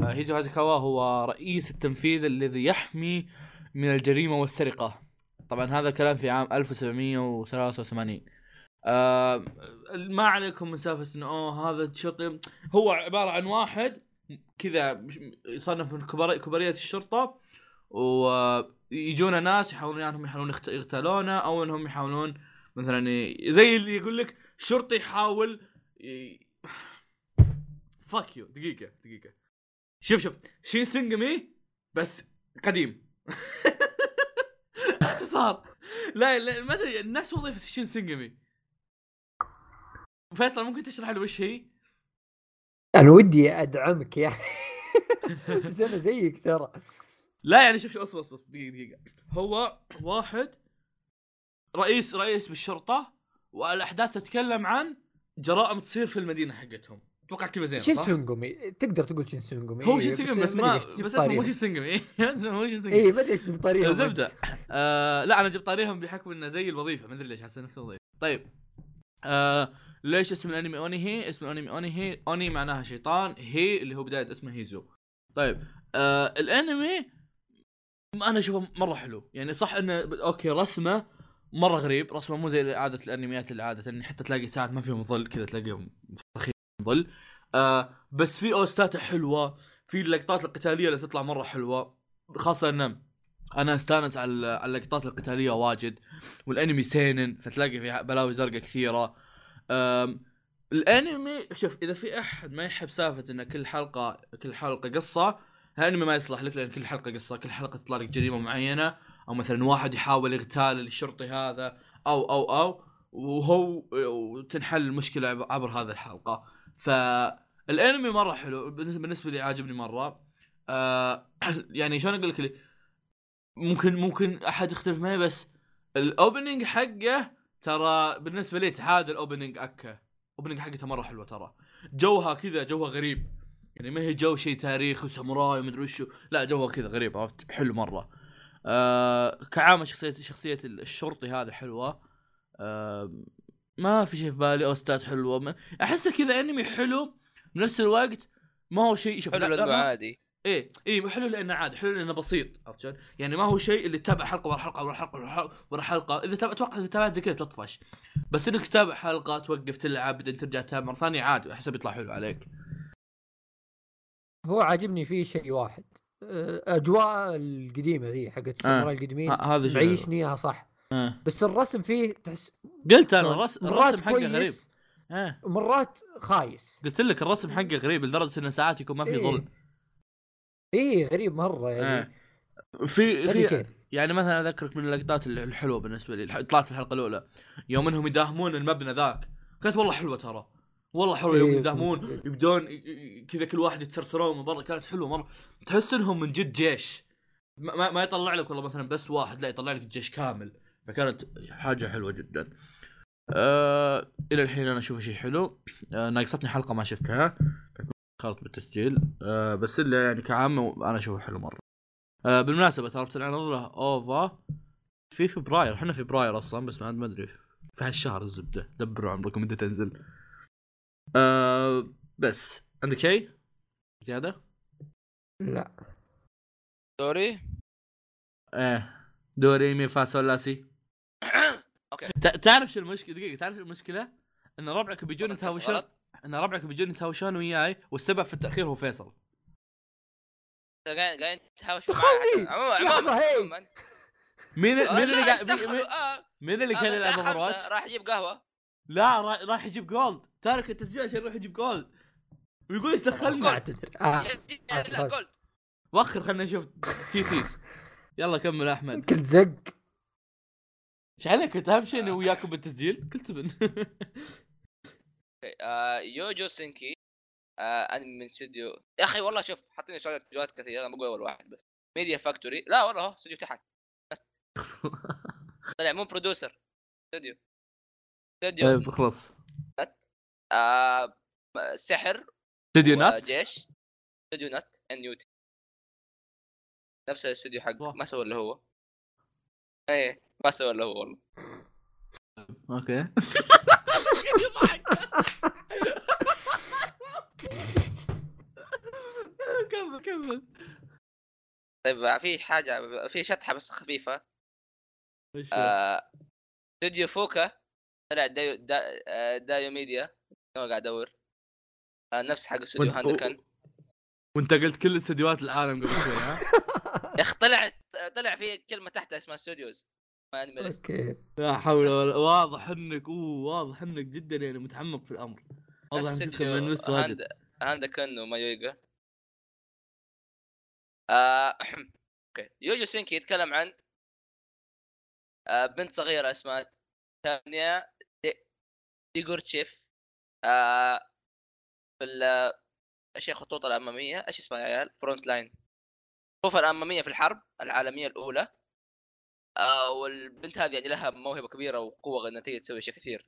[SPEAKER 1] هيزو هاسيغاوا هو رئيس التنفيذ الذي يحمي من الجريمة والسرقة. طبعا هذا الكلام في عام 1783 آه ما عليكم من سالفة إنه أوه هذا شرطي هو عبارة عن واحد كذا يصنف من كبارية الشرطة ويجونا ناس يحاولون انهم يحاولون يخت- يغتالونه أو إنهم يحاولون مثلا زي اللي يقول لك شرطي يحاول ي... fuck you دقيقة دقيقة. شوف شوف. Shinsengumi بس قديم. اختصار. لا لا ما أدري نفس وظيفة Shinsengumi فيصل ممكن تشرح له وش هي؟
[SPEAKER 2] أنا ودي أدعمك يعني. بس أنا زيك ترى.
[SPEAKER 1] لا يعني شوف شوف أصبر أصبر. دقيقة دقيقة. هو واحد رئيس رئيس بالشرطة والأحداث تتكلم عن جرائم تصير في المدينة حقتهم. أتوقع كذا زي
[SPEAKER 2] Shinsengumi
[SPEAKER 1] صح؟
[SPEAKER 2] Shinsengumi تقدر تقول Shinsengumi
[SPEAKER 1] هو Shinsengumi بس
[SPEAKER 2] ما
[SPEAKER 1] بس اسمه مو. شين إيه، اسمه مو Shinsengumi
[SPEAKER 2] اي ما أدري إيش جبت طاريهم.
[SPEAKER 1] الزبدة آه لا أنا جبت طاريهم بحكم إنه زي الوظيفة ما أدري ليش حاسس نفس الوظيفة. طيب. آه ليش اسم الأنمي أوني هي؟ اسم الأنمي أوني هي أوني معناها شيطان هي اللي هو بداية اسمه هيزو. طيب. آه الأنمي أنا أشوفه مرة حلو. يعني صح إنه أوكي رسمه مرة غريب. رسمه مو زي عادة الأنميات اللي عادة يعني حتى تلاقي ساعات ما فيهم ظل كذا تلاقيهم ظل آه بس في اوستاته حلوة في اللقطات القتالية اللي تطلع مرة حلوة خاصة إنه أنا أستانس على اللقطات القتالية واجد والأنمي سينن فتلاقي في بلاوي زرقاء كثيرة. الأنمي شوف إذا في أحد ما يحب سالفة إن كل حلقة كل حلقة قصة الأنمي ما يصلح لك لأن كل حلقة قصة كل حلقة تطلع لك جريمة معينة أو مثلا واحد يحاول اغتال الشرطي هذا أو أو أو وهو وتنحل المشكلة عب- عبر هذه الحلقة. فالانمي مرة حلو بالنسبة لي عاجبني مرة. آه يعني شلون أقول لك؟ ممكن ممكن أحد يختلف معي بس ال opening حقه ترى بالنسبة لي تعادل opening ACCA. opening حقته مرة حلوة ترى. جوها كذا جوها غريب. يعني ما هي جو شيء تاريخي وساموراي ومدري وشو لا جوها كذا غريب عرفت؟ حلو مرة. آه كعامة شخصيه شخصية الشرطي هذا حلوة. آه ما في شيء في بالي OST ات حلوة. ما أحسه كذا أنمي حلو بنفس الوقت ما هو شيء شوف
[SPEAKER 3] حلو
[SPEAKER 1] لا- لا،
[SPEAKER 3] لأنه
[SPEAKER 1] ما-
[SPEAKER 3] عادي.
[SPEAKER 1] إيه إيه حلو لأنه عادي حلو لأنه بسيط عرفت شلون؟ يعني ما هو شيء اللي تتابع حلقة ورا حلقة ورا حلقة ورا حلقة ورا حلقة. إذا تابع أتوقع إذا تابعت زي كذا بتطفش. بس إنك تتابع حلقة توقف تلعب بعدين ترجع تتابع مرة ثانية عادي أحسه بيطلع حلو عليك.
[SPEAKER 2] هو عاجبني فيه شيء واحد. أجواء القديمة ذي حقت الساموراي القديمين
[SPEAKER 1] ه- هذا.
[SPEAKER 2] معيشني اياها صح.
[SPEAKER 1] آه.
[SPEAKER 2] بس الرسم فيه تحس
[SPEAKER 1] قلت أنا الرسم
[SPEAKER 2] مرات
[SPEAKER 1] الرسم حقه غريب. آه.
[SPEAKER 2] ومرات خايس.
[SPEAKER 1] قلت لك الرسم حقه غريب لدرجة إنه ساعات يكون ما في
[SPEAKER 2] إيه.
[SPEAKER 1] ظل.
[SPEAKER 2] إيه غريب مرة
[SPEAKER 1] آه.
[SPEAKER 2] يعني
[SPEAKER 1] في
[SPEAKER 2] ما ادري
[SPEAKER 1] في
[SPEAKER 2] كيف؟
[SPEAKER 1] يعني مثلا أذكرك من اللقطات الحلوة بالنسبة لي طلعت في الحلقة الأولى. يوم إنهم يداهمون المبنى ذاك. كانت والله حلوة ترى. والله حلوة يوم
[SPEAKER 2] إيه.
[SPEAKER 1] يداهمون يبدون كذا كل واحد يتسرسرون من برا كانت حلوة مرة. تحس إنهم من جد جيش. ما, ما- ما يطلع لك والله مثلا بس واحد لا يطلع لك الجيش كامل. فكانت حاجة حلوة جدا. آه إلى الحين أنا اشوفه شيء حلو. آه ناقصتني حلقة ما شفتها. خلط بالتسجيل. آه بس إلا يعني كعامة أنا أشوفه حلو مرة. آه بالمناسبة ترى بتنعرض له أوفا. في فبراير. إحنا في فبراير أصلا بس ما أدري. في هالشهر الزبدة. دبروا عمركم متى تنزل. آه بس. عندك شيء؟ زيادة؟
[SPEAKER 2] لا.
[SPEAKER 3] دوري؟
[SPEAKER 1] إيه. دوري مي فا سول لا سي أوكي. تعرف شو المشكلة دقيقة تعرف شو المشكلة؟ إن ربعك بيجون يتهاوشون. إن ربعك بيجون يتهاوشون وياي والسبب في التأخير هو فيصل.
[SPEAKER 3] قاعد. معي عموما عموما
[SPEAKER 1] مين مين اللي قاعد مين-؟
[SPEAKER 3] آه،
[SPEAKER 1] مين اللي
[SPEAKER 3] آه،
[SPEAKER 1] كان يلعب اوفر
[SPEAKER 3] راح يجيب قهوة.
[SPEAKER 1] لا را- راح يجيب جولد تارك التسجيل عشان يروح يجيب جولد ويقول
[SPEAKER 2] إيش أعتذر. آه.
[SPEAKER 3] لا gold
[SPEAKER 1] وخر خلينا نشوف تي تي. يلا كمل أحمد.
[SPEAKER 2] كل زق.
[SPEAKER 1] إيش عليك انت أهم شيء انه وياكم بالتسجيل. قلت من.
[SPEAKER 3] آه، Youjo Senki آه، انمي من استوديو يا أخي والله شوف حاطين استديوهات كثيره أنا بقول أول واحد بس. Media Factory لا والله هو استوديو تحت طلع مو producer استوديو استوديو
[SPEAKER 1] طيب خلاص.
[SPEAKER 3] آه، سحر.
[SPEAKER 1] استديو NUT؟
[SPEAKER 3] وجيش استوديو NUT. N U T نفس الاستوديو
[SPEAKER 1] wow.
[SPEAKER 3] ما سوى الا هو. إيه. ما سوى الا هو والله.
[SPEAKER 1] Okay. كمل كمل.
[SPEAKER 3] طيب في حاجة في شطحة بس
[SPEAKER 1] خفيفة. هو؟
[SPEAKER 3] آه، استوديو فوكا طلع دايو دا آه، دايو ميديا. أنا قاعد أدور. آه، نفس حق استوديو هاندكن
[SPEAKER 1] وانت قلت كل استديوهات العالم قبل شوي ها؟
[SPEAKER 3] يا أخي طلع طلع في كلمة تحتها اسمها studios انمي
[SPEAKER 1] لا حول ولا واضح انك أوه واضح إنك جدا يعني متعمق في الأمر. واضح انك تدخل
[SPEAKER 3] استوديو
[SPEAKER 1] من نفس واجد.
[SPEAKER 3] هاند هاندكن ومايويغا آه، أوكي. يوجو سينكي يتكلم عن آه، بنت صغيرة اسمها تانيا دي- ديغورتشيف آه، في ال- إيش هي الخطوط الأمامية؟ إيش اسمها يا عيال؟ front line. الخطوط الأمامية في الحرب العالمية الأولى. آه والبنت هذه يعني لها موهبة كبيرة وقوة انها تقدر تسوي اشياء كثير.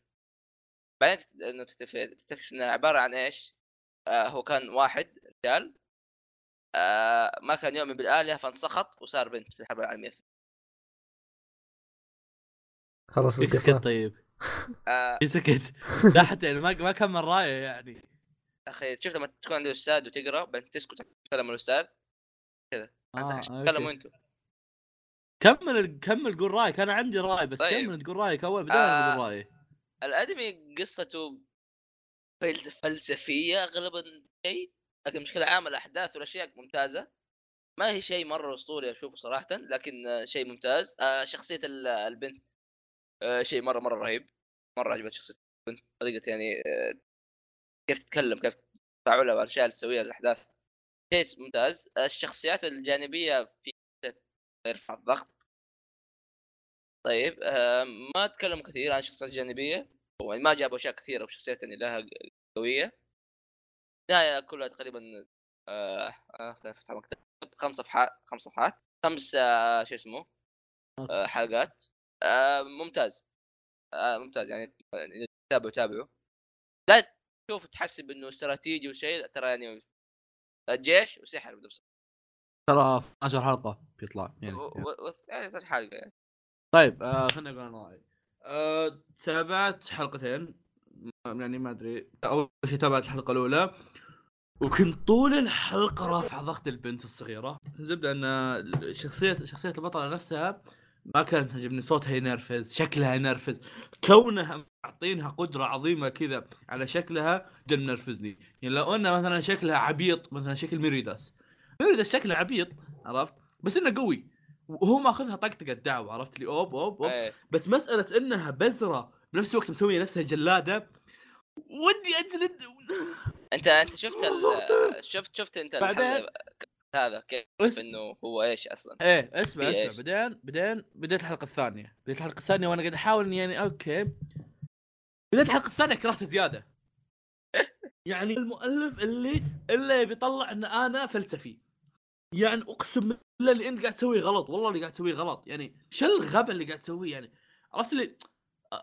[SPEAKER 3] بعدين إنه تتف- تكتشف انها عبارة عن إيش؟ آه هو كان واحد رجال آه ما كان يؤمن بالآلهة فانسخط وصار بنت في الحرب العالمية الثانية.
[SPEAKER 2] خلص
[SPEAKER 1] في
[SPEAKER 2] القصة
[SPEAKER 1] سكت طيب.
[SPEAKER 3] آه.
[SPEAKER 1] في سكت. لا حتى يعني ما ما كمل رأيه يعني.
[SPEAKER 3] أخي شفت لما تكون عند الاستاذ وتقرأ بعدين تسكت تتكلم الأستاذ.
[SPEAKER 1] آه،
[SPEAKER 3] تكلموا
[SPEAKER 1] أوكي.
[SPEAKER 3] أنتم.
[SPEAKER 1] كمل كمل قول رأيك؟ أنا عندي رأي بس
[SPEAKER 3] طيب.
[SPEAKER 1] كمل تقول رأيك؟ أول بعدين
[SPEAKER 3] آه.
[SPEAKER 1] أنا بقول رأيي.
[SPEAKER 3] الأنمي قصته فل- فلسفية اغلبا شيء لكن بشكل عام الأحداث والأشياء ممتازة. ما هي شيء مرة أسطوري أشوفه صراحة لكن شيء ممتاز. آه، شخصية ال- البنت آه، شيء مره مرة رهيب. مرة عجبت شخصية البنت. طريقة يعني آه، كيف تتكلم كيف تفاعلها والأشياء اللي تسويها الأحداث. شيء ممتاز. الشخصيات الجانبية في يرفع الضغط. طيب آه، ما تكلموا كثير عن الشخصيات الجانبيه يعني ما جابوا أشياء كثيرة وشخصيات يعني لها قوية. النهاية كلها تقريبا آه آه مكتب. خمس صفحات خمس صفحات. خمس آه شو اسمه آه حلقات. آه ممتاز. آه ممتاز. يعني يعني تابعوا تابعوا. لا تشوف تحسب إنه استراتيجي وشيء ترى يعني الجيش وسحر
[SPEAKER 1] ترى 12 حلقة بيطلع يعني
[SPEAKER 3] و- و- و- يعني ثلاث حلقة يعني.
[SPEAKER 1] طيب آه خليني أقول أنا رأيي. آه تابعت حلقتين. يعني ما أدري. أول شيء تابعت الحلقة الأولى وكنت طول الحلقة رافع ضغط البنت الصغيرة. زبدة إن شخصية شخصية البطلة نفسها ما كانت تعجبني. صوتها ينرفز شكلها ينرفز كونها معطينها قدرة عظيمة كذا على شكلها جدا منرفزني يعني لو إنه مثلا شكلها عبيط مثلا شكل ميريداس. ميريداس شكله عبيط عرفت؟ بس إنه قوي. وهو ماخذها طقطقة دعوه عرفت لي؟ أوب أوب أوب.
[SPEAKER 3] إيه.
[SPEAKER 1] بس مسألة إنها بزرة بنفس الوقت مسوية نفسها جلادة. ودي اجلد
[SPEAKER 3] أنت أنت شفت ال... شفت شفت أنت
[SPEAKER 1] بعدين-
[SPEAKER 3] هذا كيف إنه هو إيش أصلا؟
[SPEAKER 1] إيه اسمع اسمع.
[SPEAKER 3] إيش؟
[SPEAKER 1] بعدين بعدين بديت الحلقة الثانية. بديت الحلقة الثانية وأنا قاعد أحاول إني يعني أوكي. بديت الحلقة الثانية كرهته زيادة. يعني المؤلف اللي اللي بيطلع إن أنا فلسفي. يعني اقسم بالله اللي انت قاعد تسويه غلط والله اللي قاعد تسويه غلط. يعني شو الغباء اللي قاعد تسويه يعني عرفت اللي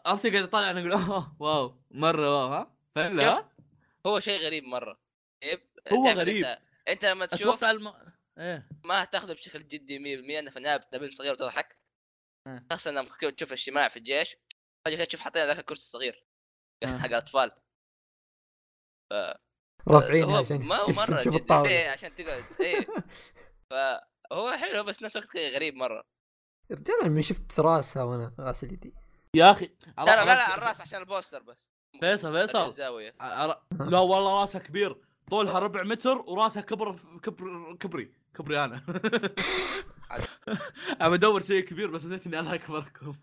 [SPEAKER 1] عرفت قاعد أطالع أنا أقول آه واو مرة واو ها؟ ها؟
[SPEAKER 3] هو؟ شيء غريب مرة.
[SPEAKER 1] هو غريب.
[SPEAKER 3] انت, أنت لما تشوف
[SPEAKER 1] الم... إيه.
[SPEAKER 3] ما تاخذه بشكل جدي 100% إنه النهايه نبي صغير وتضحك.
[SPEAKER 1] آه.
[SPEAKER 3] انه ممكن تشوف اجتماع في الجيش فجأة تشوف حاطين ذاك الكرسي الصغير.
[SPEAKER 1] آه.
[SPEAKER 3] حق الأطفال.
[SPEAKER 2] رافعينها
[SPEAKER 3] هو
[SPEAKER 2] عشان
[SPEAKER 3] ما هو مرة
[SPEAKER 2] تشوف الطاولة.
[SPEAKER 3] إيه عشان تقعد. إيه. فهو حلو بس نفس الوقت غريب مرة.
[SPEAKER 2] رجال أنا من شفت راسها وأنا غاسل يدي
[SPEAKER 1] يا أخي
[SPEAKER 3] لا لا لا, الراس عشان البوستر بس.
[SPEAKER 1] فيصل فيصل.
[SPEAKER 3] الزاويه
[SPEAKER 1] لا والله راسها كبير. طولها ربع متر وراسها كبر كبر كبري. كبري أنا. أنا أدور شيء كبير بس نسيت إني الله أكبركم.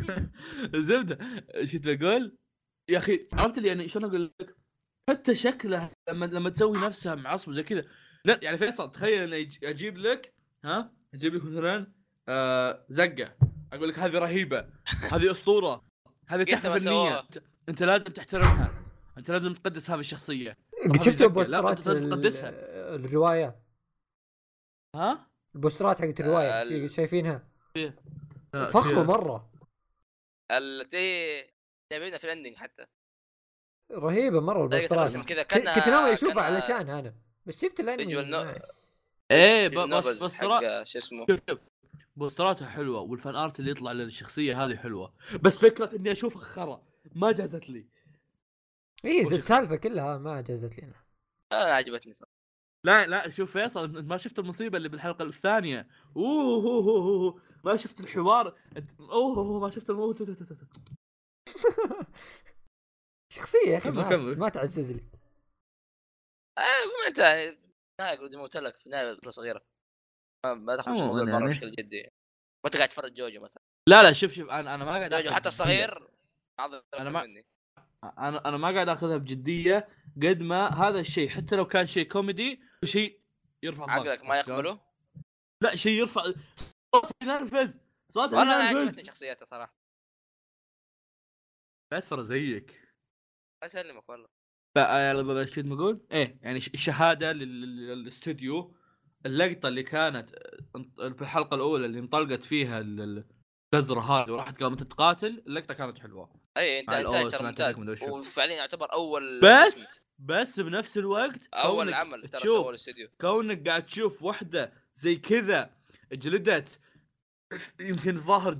[SPEAKER 1] الزبده إيش كنت بقول؟ يا أخي عرفت اللي يعني شلون أقول لك؟ حتى شكلها لما لما تسوي نفسها معصب زي كذا. لا يعني فيصل تخيل إني أج- أجيب لك ها؟ أجيب لك مثلا آه زقة. أقول لك هذه رهيبة. هذه أسطورة. هذه تحفه فنيه. أنت لازم تحترمها. أنت لازم تقدس هذه الشخصية.
[SPEAKER 2] قد.
[SPEAKER 1] لا،
[SPEAKER 2] بوسترات
[SPEAKER 1] لازم تقدسها.
[SPEAKER 2] الروايات
[SPEAKER 1] ها؟
[SPEAKER 2] البوسترات حقت الرواية
[SPEAKER 3] آه، ال-
[SPEAKER 2] شايفينها.
[SPEAKER 1] آه،
[SPEAKER 2] فخمه مرة.
[SPEAKER 3] التي جايبينها في ال ending
[SPEAKER 2] حتى. رهيبة
[SPEAKER 3] مرة
[SPEAKER 2] البوسترات
[SPEAKER 3] كذا
[SPEAKER 2] ك-
[SPEAKER 3] كانها
[SPEAKER 2] كنت ناوي اشوفها علشان أنا بس شفت الانمي
[SPEAKER 1] visual no-
[SPEAKER 3] إيه
[SPEAKER 1] بس بوسترات
[SPEAKER 3] شو اسمه؟
[SPEAKER 1] شوف شوف. بوستراتها حلوة وال fan art اللي يطلع للشخصية هذه حلوة. بس فكرة إني اشوفها خرا ما جازت لي.
[SPEAKER 2] اي السالفة كلها ما جازت لي أنا.
[SPEAKER 3] أنا عجبتني صراحة.
[SPEAKER 1] لا لا شوف فيصل أنت ما شفت المصيبة اللي بالحلقة الثانية؟ أوه هو هو هو ما شفت الحوار؟ أوه هو ما شفت الموت
[SPEAKER 2] شخصية يا
[SPEAKER 1] أخي
[SPEAKER 2] ما. ما تعزز لي.
[SPEAKER 3] آه ما أنت قد قلت لك في نهاية صغيرة. ما, ما تاخذ
[SPEAKER 1] عموماً
[SPEAKER 3] الموضوع مره
[SPEAKER 1] يعني.
[SPEAKER 3] بشكل جدي. وأنت قاعد تفرج جوجو مثلا.
[SPEAKER 1] لا لا شوف شوف أنا أنا ما قاعد
[SPEAKER 3] جوجو حتى. الصغير
[SPEAKER 1] أنا ما-
[SPEAKER 3] مني.
[SPEAKER 1] أنا أنا ما قاعد أخذها بجدية قد ما هذا الشيء حتى لو كان شيء كوميدي شيء يرفع الضغط
[SPEAKER 3] عقلك ما؟ يقبله؟
[SPEAKER 1] لا شيء يرفع صوت ينرفز صوت
[SPEAKER 3] والله أنا
[SPEAKER 1] ينرفز.
[SPEAKER 3] عجبتني شخصيته صراحة.
[SPEAKER 1] اثر زيك.
[SPEAKER 3] الله يسلمك والله
[SPEAKER 1] فايش كنت بقول؟ إيه يعني ش- شهادة لل- لل- للاستوديو اللقطة اللي كانت في الحلقة الأولى اللي انطلقت فيها ال- ال- البزره هذه وراحت قامت تقاتل اللقطة كانت حلوة.
[SPEAKER 3] اي أنت
[SPEAKER 1] مع
[SPEAKER 3] أنت
[SPEAKER 1] الأوس
[SPEAKER 3] ترى ممتاز. وفعليا يعتبر أول
[SPEAKER 1] بس
[SPEAKER 3] اسم-
[SPEAKER 1] بس بنفس الوقت أول
[SPEAKER 3] عمل ترى سووه الاستوديو
[SPEAKER 1] كونك قاعد تشوف واحدة زي كذا جلدت يمكن ظهر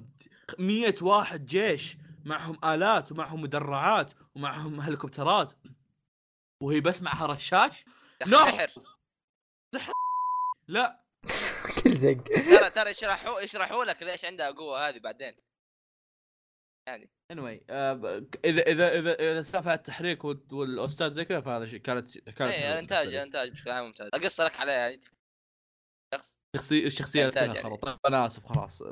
[SPEAKER 1] مية واحد جيش. معهم آلات ومعهم مدرعات ومعهم هليكوبترات. وهي بس معها رشاش.
[SPEAKER 3] أخي سحر!
[SPEAKER 1] لا!
[SPEAKER 2] كل زق.
[SPEAKER 3] ترى ترى يشرحوا يشرحوا لك ليش عندها قوة هذه بعدين. يعني.
[SPEAKER 1] Anyway آه ب- اذا اذا اذا إذا سالفة التحريك وال- والأستاذ زي كذا فهذا شيء كانت كانت
[SPEAKER 3] اي الانتاج
[SPEAKER 1] لي.
[SPEAKER 3] الانتاج بشكل عام ممتاز. القصة لك عليها يعني.
[SPEAKER 1] الشخصيه الشخصيات
[SPEAKER 3] إنتاج
[SPEAKER 1] كلها
[SPEAKER 3] يعني.
[SPEAKER 1] خلاص طيب، أنا آسف خلاص.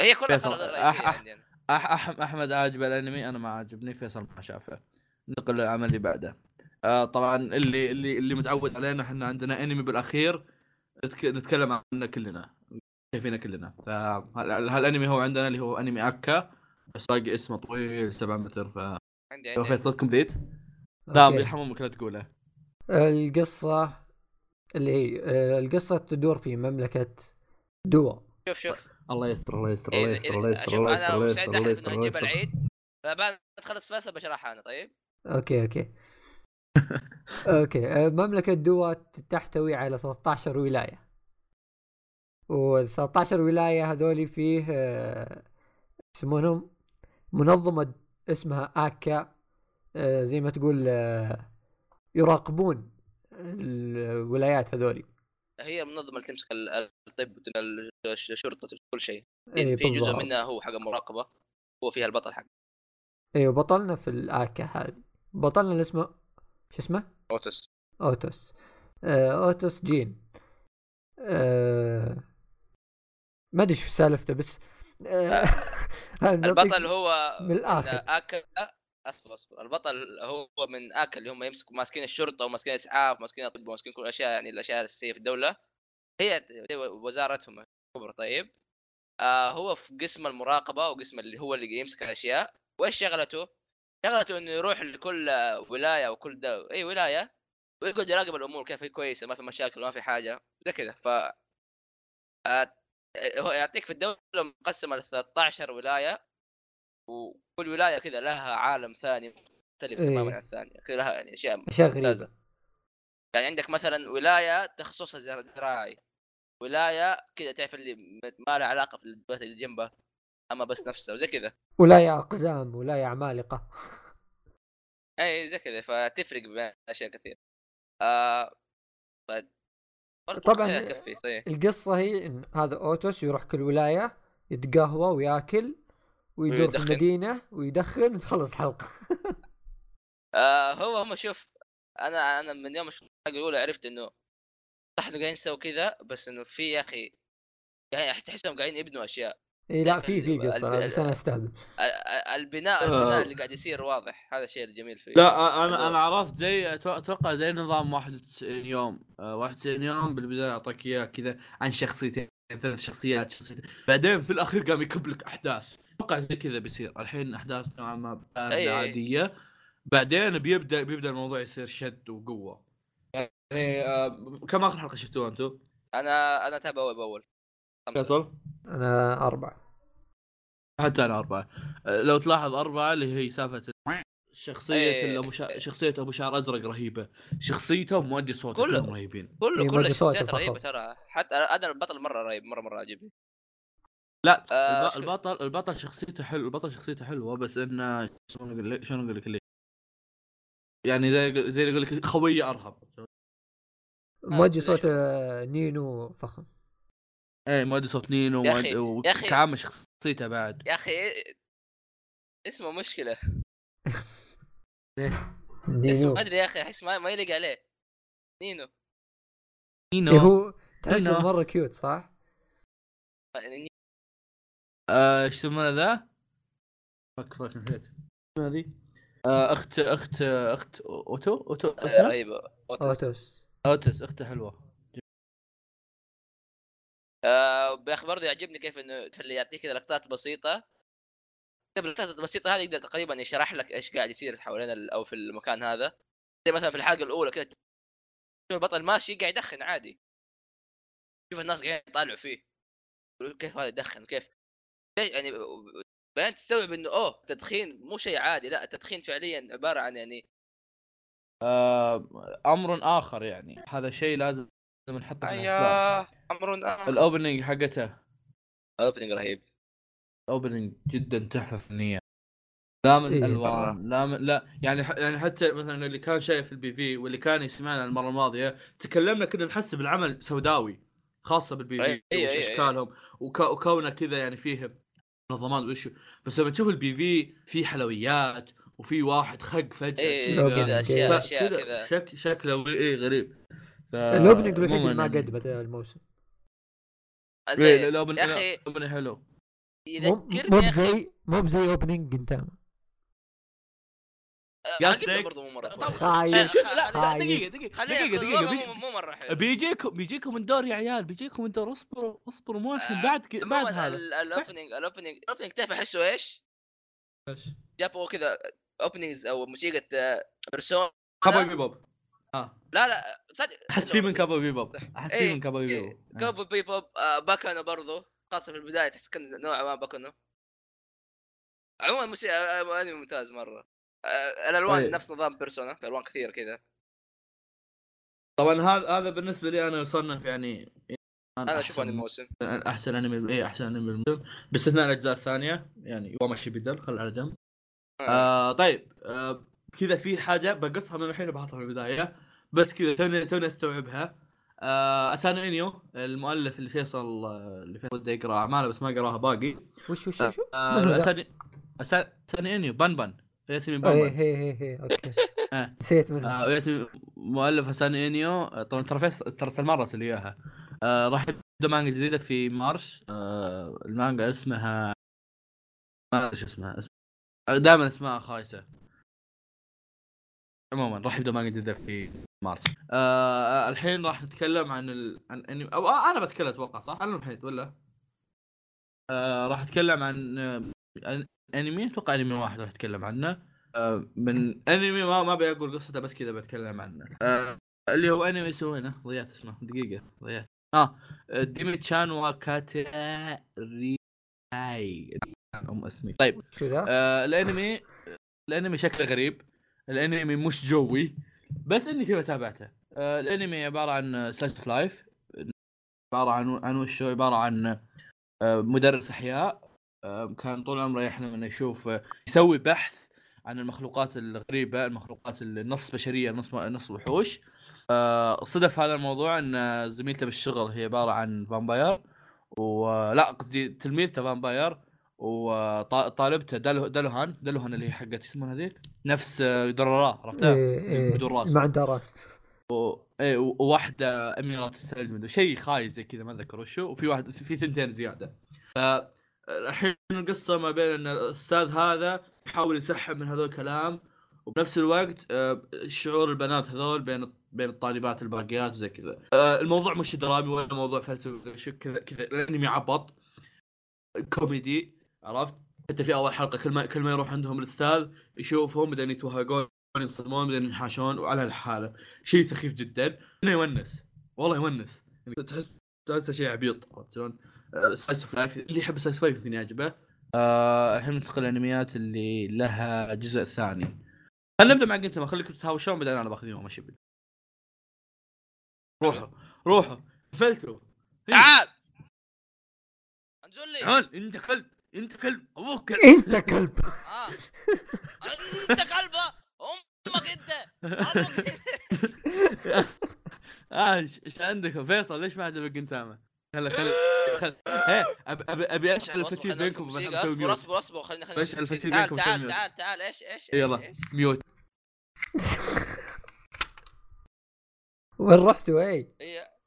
[SPEAKER 3] هي كلها
[SPEAKER 1] فيصل،
[SPEAKER 3] ترى غير
[SPEAKER 1] أح-
[SPEAKER 3] رئيسيه
[SPEAKER 1] أح-
[SPEAKER 3] عندي أنا.
[SPEAKER 1] أح أح أحمد عاجبه الأنمي أنا ما عاجبني فيصل ما شافه. ننتقل للعمل اللي بعده. آه طبعا اللي اللي اللي متعود علينا إحنا عندنا أنمي بالأخير نتك... نتكلم عنه كلنا. شايفينه كلنا. فهالانمي هو عندنا اللي هو أنمي أكا. بس باقي اسمه طويل 7 متر ف
[SPEAKER 3] عندي عندي
[SPEAKER 1] فيصل complete؟ نعم. يرحم أمك لا تقوله.
[SPEAKER 2] القصة اللي هي آه، القصة تدور في مملكة دوا.
[SPEAKER 3] شوف شوف.
[SPEAKER 1] الله يستر الله يستر
[SPEAKER 3] إيه،
[SPEAKER 1] الله يستر
[SPEAKER 3] إيه،
[SPEAKER 1] الله يستر الله يستر الله يستر الله يستر الله يستر.
[SPEAKER 3] العيد فبعد ما تخلص فيصل بشرحها أنا طيب؟
[SPEAKER 2] أوكي أوكي. أوكي آه، مملكة دوا تحتوي على 13 ولاية. وال 13 ولاية هذولي فيه آه، يسمونهم منظمة اسمها آكا آه، زي ما تقول يراقبون الولايات هذولي.
[SPEAKER 3] هي المنظمه اللي تمسك ال- الطب الش- الشرطة كل شيء.
[SPEAKER 2] اي
[SPEAKER 3] في جزء منها هو حق المراقبه هو فيها البطل حق
[SPEAKER 2] أيوه بطلنا في الآكا هذه بطلنا اللي اسمه شو اسمه؟
[SPEAKER 3] اوتس
[SPEAKER 2] أوتوس. آه، أوتوس جين. آه، ما أدري شو سالفته بس آه، بنعطيك
[SPEAKER 3] البطل هو
[SPEAKER 2] من الآخر.
[SPEAKER 3] من أصبر أصبر. البطل هو من آكا اللي هم يمسكوا ماسكين الشرطة وماسكين الإسعاف ماسكين الطب وماسكين كل الأشياء يعني الأشياء الاساسيه في الدولة. هي هي وزارتهم الكبرى. طيب. آه هو في قسم المراقبة وقسم اللي هو اللي يمسك الأشياء. وإيش شغلته؟ شغلته إنه يروح لكل ولاية وكل دو... أي ولاية ويقعد يراقب الأمور كيف هي كويسة ما في مشاكل ما في حاجة. زي كذا. ف آه، هو يعطيك في الدولة مقسمة ل 13 ولاية. وكل ولايه كذا لها عالم ثاني مختلف
[SPEAKER 2] إيه.
[SPEAKER 3] تماما عن الثانية. كذا لها يعني أشياء
[SPEAKER 2] أشياء غريبة.
[SPEAKER 3] ممتازة. يعني عندك مثلا ولاية تخصصها زر- زراعي. ولاية كذا تعرف اللي ما لها علاقة في البلد اللي جنبها أما بس نفسها وزي كذا.
[SPEAKER 2] ولاية أقزام ولاية عمالقة.
[SPEAKER 3] اي زي كذا فتفرق بين أشياء كثير آه ف...
[SPEAKER 2] طبعاً- القصة هي إن هذا أوتوس يروح كل ولاية يتقهوى وياكل ويدور في
[SPEAKER 3] ويدخن.
[SPEAKER 2] المدينة ويدخن وتخلص الحلقة
[SPEAKER 3] آه هو هم شوف أنا أنا من يوم الحلقة الأولى عرفت إنه صح إنه قاعدين يسووا كذا بس إنه في يا أخي يعني تحسهم قاعدين يبنوا أشياء
[SPEAKER 2] اي لا في في
[SPEAKER 3] ال-
[SPEAKER 2] بس أنا أستهبل
[SPEAKER 3] ال- ال- البناء
[SPEAKER 1] آه.
[SPEAKER 3] البناء اللي قاعد يصير واضح هذا الشيء الجميل فيه
[SPEAKER 1] لا
[SPEAKER 3] أنا.
[SPEAKER 1] أنا عرفت زي أتوقع زي نظام 91 يوم آه، 91 يوم بالبداية أعطاك إياه كذا عن شخصيتين ثلاث شخصيات شخصيتين بعدين في الأخير قام يكب لك أحداث أتوقع زي كذا بيصير الحين أحداث نوعا ما
[SPEAKER 3] أي.
[SPEAKER 1] عادية بعدين بيبدأ بيبدأ الموضوع يصير شد وقوة يعني آه، كم آخر حلقة شفتوها أنتم؟
[SPEAKER 3] أنا أنا أتابع أول باول.
[SPEAKER 1] فيصل؟
[SPEAKER 2] أنا أربعة
[SPEAKER 1] حتى أنا أربعة آه، لو تلاحظ أربعة اللي هي سالفه شخصية
[SPEAKER 3] إيه.
[SPEAKER 1] ابو شا... شخصية أبو شعر أزرق رهيبة، شخصيته ومؤدي صوته
[SPEAKER 3] كله.
[SPEAKER 1] كلهم رهيبين.
[SPEAKER 3] كله
[SPEAKER 2] إيه،
[SPEAKER 3] كل الشخصيات
[SPEAKER 2] فخم.
[SPEAKER 3] رهيبة ترى حتى أنا البطل مرة رهيب مرة مرة عاجبني
[SPEAKER 1] لا
[SPEAKER 3] آه،
[SPEAKER 1] الب...
[SPEAKER 3] شو-
[SPEAKER 1] البطل البطل شخصيته حلو البطل شخصيته حلوة بس إنه شلون أقول لك شلون أقول لك ليه؟ يعني زي زي اللي يقول لك خوية أرهب.
[SPEAKER 2] مؤدي
[SPEAKER 3] ليش؟
[SPEAKER 2] صوت آه، نينو فخم
[SPEAKER 1] إيه مؤدي صوت نينو. وكعامة شخصيته بعد.
[SPEAKER 3] يا أخي اسمه مشكلة اسمه
[SPEAKER 2] نينو
[SPEAKER 3] ما أدري يا أخي أحس ما, ما يليق عليه نينو
[SPEAKER 1] نينو
[SPEAKER 2] إيه هو تحسه. مرة cute صح؟
[SPEAKER 3] يعني
[SPEAKER 1] آه، إيش يسمونه ذا؟ فك فك نسيت. هذه؟ آه، اخت اخت أخت أوتو أوتو
[SPEAKER 3] آه،؟
[SPEAKER 1] رهيبة
[SPEAKER 3] أوتوس اوتس
[SPEAKER 1] اخته حلوة.
[SPEAKER 3] آه يا أخي برضه يعجبني كيف إنه يعطيك كذا لقطات بسيطة طيب اللقطات البسيطه هذه يقدر تقريبا يشرح لك إيش قاعد يصير حوالين ال- أو في المكان هذا؟ زي مثلا في الحلقة الأولى كذا تشوف البطل ماشي قاعد يدخن عادي. شوف الناس قاعدين يطالعوا فيه. كيف هذا يدخن؟ كيف؟ ليش؟ يعني بعدين تستوعب إنه أوه التدخين مو شيء عادي لا التدخين فعليا عبارة عن يعني
[SPEAKER 1] آه، أمر آخر يعني. هذا شيء لازم نحطه في الحسبان
[SPEAKER 3] أيوه أمر آخر.
[SPEAKER 1] ال opening حقته.
[SPEAKER 3] opening رهيب.
[SPEAKER 1] opening جدا تحفة فنية. لا من
[SPEAKER 2] إيه،
[SPEAKER 1] الوان لا من لا يعني ح- يعني حتى مثلا اللي كان شايف ال PV واللي كان يسمعنا المرة الماضية تكلمنا كنا نحس بالعمل سوداوي خاصة بالبي في
[SPEAKER 3] أي-
[SPEAKER 1] وش
[SPEAKER 3] أي- أي.
[SPEAKER 1] أشكالهم وك- وكونه كذا يعني فيه منظمات وش. بس لما تشوف البي في في حلويات وفي واحد خق
[SPEAKER 3] فجأة
[SPEAKER 2] لا،
[SPEAKER 3] كذا اشياء
[SPEAKER 2] كذا.
[SPEAKER 1] أشياء
[SPEAKER 3] كذا
[SPEAKER 1] شك شكله إيه غريب. ف... الأوبننج
[SPEAKER 2] ما قد بدأ الموسم.
[SPEAKER 1] إيه،
[SPEAKER 3] زي
[SPEAKER 1] الأوبن-
[SPEAKER 3] يا
[SPEAKER 1] أخي حلو.
[SPEAKER 3] يذكرني
[SPEAKER 2] مو بزي مو بزي اوبننج جنتاما
[SPEAKER 3] قصدك برضه مو مرة.
[SPEAKER 1] لا. دقيقة
[SPEAKER 3] دقيقة
[SPEAKER 1] دقيقة
[SPEAKER 3] دقيقة
[SPEAKER 1] دقيقة.
[SPEAKER 3] مو مرة حلو.
[SPEAKER 1] بيجيكم بيجيكم من دور يا عيال بيجيكم من دور. اصبروا اصبروا مو الحين بعد. بعد هذا.
[SPEAKER 3] ال- ال opening ال opening ال opening تعرف أحسه إيش؟ جابوا كذا openings أو موسيقى بيرسونا
[SPEAKER 1] كابوي بيبوب آه.
[SPEAKER 3] لا لا صدق
[SPEAKER 1] أحس في من كابوي بيبوب أحس في
[SPEAKER 3] إيه،
[SPEAKER 1] من كابوي بيبوب آه.
[SPEAKER 3] كابو بيبوب باكانو برضو. خاصه في البداية تحس كان نوعا ما باكانو عموما موسيقى آه، أنمي ممتاز مرة. آه، الألوان
[SPEAKER 1] إيه.
[SPEAKER 3] نفس نظام بيرسونا ألوان كثير كذا.
[SPEAKER 1] طبعا هذا هذا بالنسبة لي أنا يصنف يعني
[SPEAKER 3] أنا
[SPEAKER 1] أشوف
[SPEAKER 3] أنمي موسم.
[SPEAKER 1] أحسن أنمي إيه أحسن أنمي بالموسم. باستثناء الأجزاء الثانية يعني يوم ماشي بدل خل على جنب. آه. طيب آه كذا في حاجة بقصها من الحين بحطها في البداية. بس كذا توني توني أستوعبها. آه أسانو إنيو المؤلف اللي فيصل آه، اللي فيصل بده يقرأ أعماله بس ما قراها باقي.
[SPEAKER 2] وش وش وش
[SPEAKER 1] آه؟ اساني أسا- اسانو إنيو بان بان ياسمين
[SPEAKER 2] إيه
[SPEAKER 1] بان
[SPEAKER 2] هي هي هي okay.
[SPEAKER 1] آه.
[SPEAKER 2] نسيت منها
[SPEAKER 1] آه ياسمين مؤلف اسانو إنيو. آه، طبعا ترى فيصل ترى سلمان راسل اياها آه راح يبدأ مانجا جديدة في مارس. آه المانجا اسمها ما أدري شو اسمها. اسم... دائما اسمها خايسة. عموما راح يبدأ مانجا جديدة في مارس آه الحين راح نتكلم عن ال... عن انمي أو آه أنا بتكلم أتوقع صح؟ أنا الوحيد ولا؟ آه راح أتكلم عن آه، أنمي أتوقع أنمي واحد راح أتكلم عنه. آه من أنمي ما ما أبي أقول قصته بس كذا بتكلم عنه. آه اللي هو أنمي سوينا ضيعت اسمه دقيقة ضيعت. آه ديمي تشان وا كاتاريتاي أم اسمي طيب؟ آه الأنمي الأنمي شكله غريب. الأنمي مش جوي. بس إني كذا تابعته. آه الأنمي عبارة عن slice of life عبارة عن عن وش هو؟ عبارة عن آه مدرس أحياء. آه كان طول عمره يحلم إنه يشوف يسوي بحث عن المخلوقات الغريبة المخلوقات النص بشرية نص نص وحوش. صدف هذا الموضوع إن زميلته بالشغل هي عبارة عن vampire ولا قصدي تلميذته vampire وطالبته دلو dullahan dullahan اللي هي حقت اسمها هذيك؟ نفس آه، درارارا عرفتها؟
[SPEAKER 2] إيه إيه
[SPEAKER 1] بدون راس.
[SPEAKER 2] ما عنده راس
[SPEAKER 1] و... إيه و- وواحدة اميره الثلج شيء خايس زي كذا ما أتذكر وشو وفي واحد في ثنتين زيادة. ف الحين القصة ما بين إن الأستاذ هذا يحاول يسحب من هذول الكلام وبنفس الوقت آه، شعور البنات هذول بين بين الطالبات الباقيات وزي كذا. آه، الموضوع مش درامي ولا موضوع فلسفي كذا كذا الانمي عبط كوميدي. عرفت؟ حتى في أول حلقة كل ما كل ما يروح عندهم الأستاذ يشوفهم بعدين يتوهقون ينصدمون بعدين ينحاشون وعلى الحاله شيء سخيف جدا. إنه يونس. والله يونس. يعني تحس تحس شيء عبيط عرفت شلون؟ slice of life اللي يحب slice life يمكن يعجبه. آه الحين ننتقل للأنميات اللي لها جزء ثاني. خلينا نبدأ معك انت ما خليكم تتهاوشون بعدين أنا باخذ يوم ماشي بي. روحوا. روحوا. قفلتوا.
[SPEAKER 3] تعال! انزل لي.
[SPEAKER 1] تعال انت كلب انت كلب أبوك كلب.
[SPEAKER 2] انت كلب.
[SPEAKER 3] آه. انت كلبه أمك انت. أمك انت.
[SPEAKER 1] آه إيش إيش عندكم فيصل؟ ليش ما عجبك جنتاما؟ خلي خلي خلي إيه ابي أبي ابي
[SPEAKER 3] أشعل
[SPEAKER 1] الفتيل بينكم
[SPEAKER 3] أصبر
[SPEAKER 1] mute.
[SPEAKER 3] أصبر أصبر خلينا خلينا نسوي
[SPEAKER 1] الفتيل بينكم
[SPEAKER 3] تعال تعال تعال إيش إيش
[SPEAKER 1] يلا.
[SPEAKER 3] إيش؟ إيش
[SPEAKER 1] mute.
[SPEAKER 2] وين رحتوا؟ اي
[SPEAKER 3] إيه.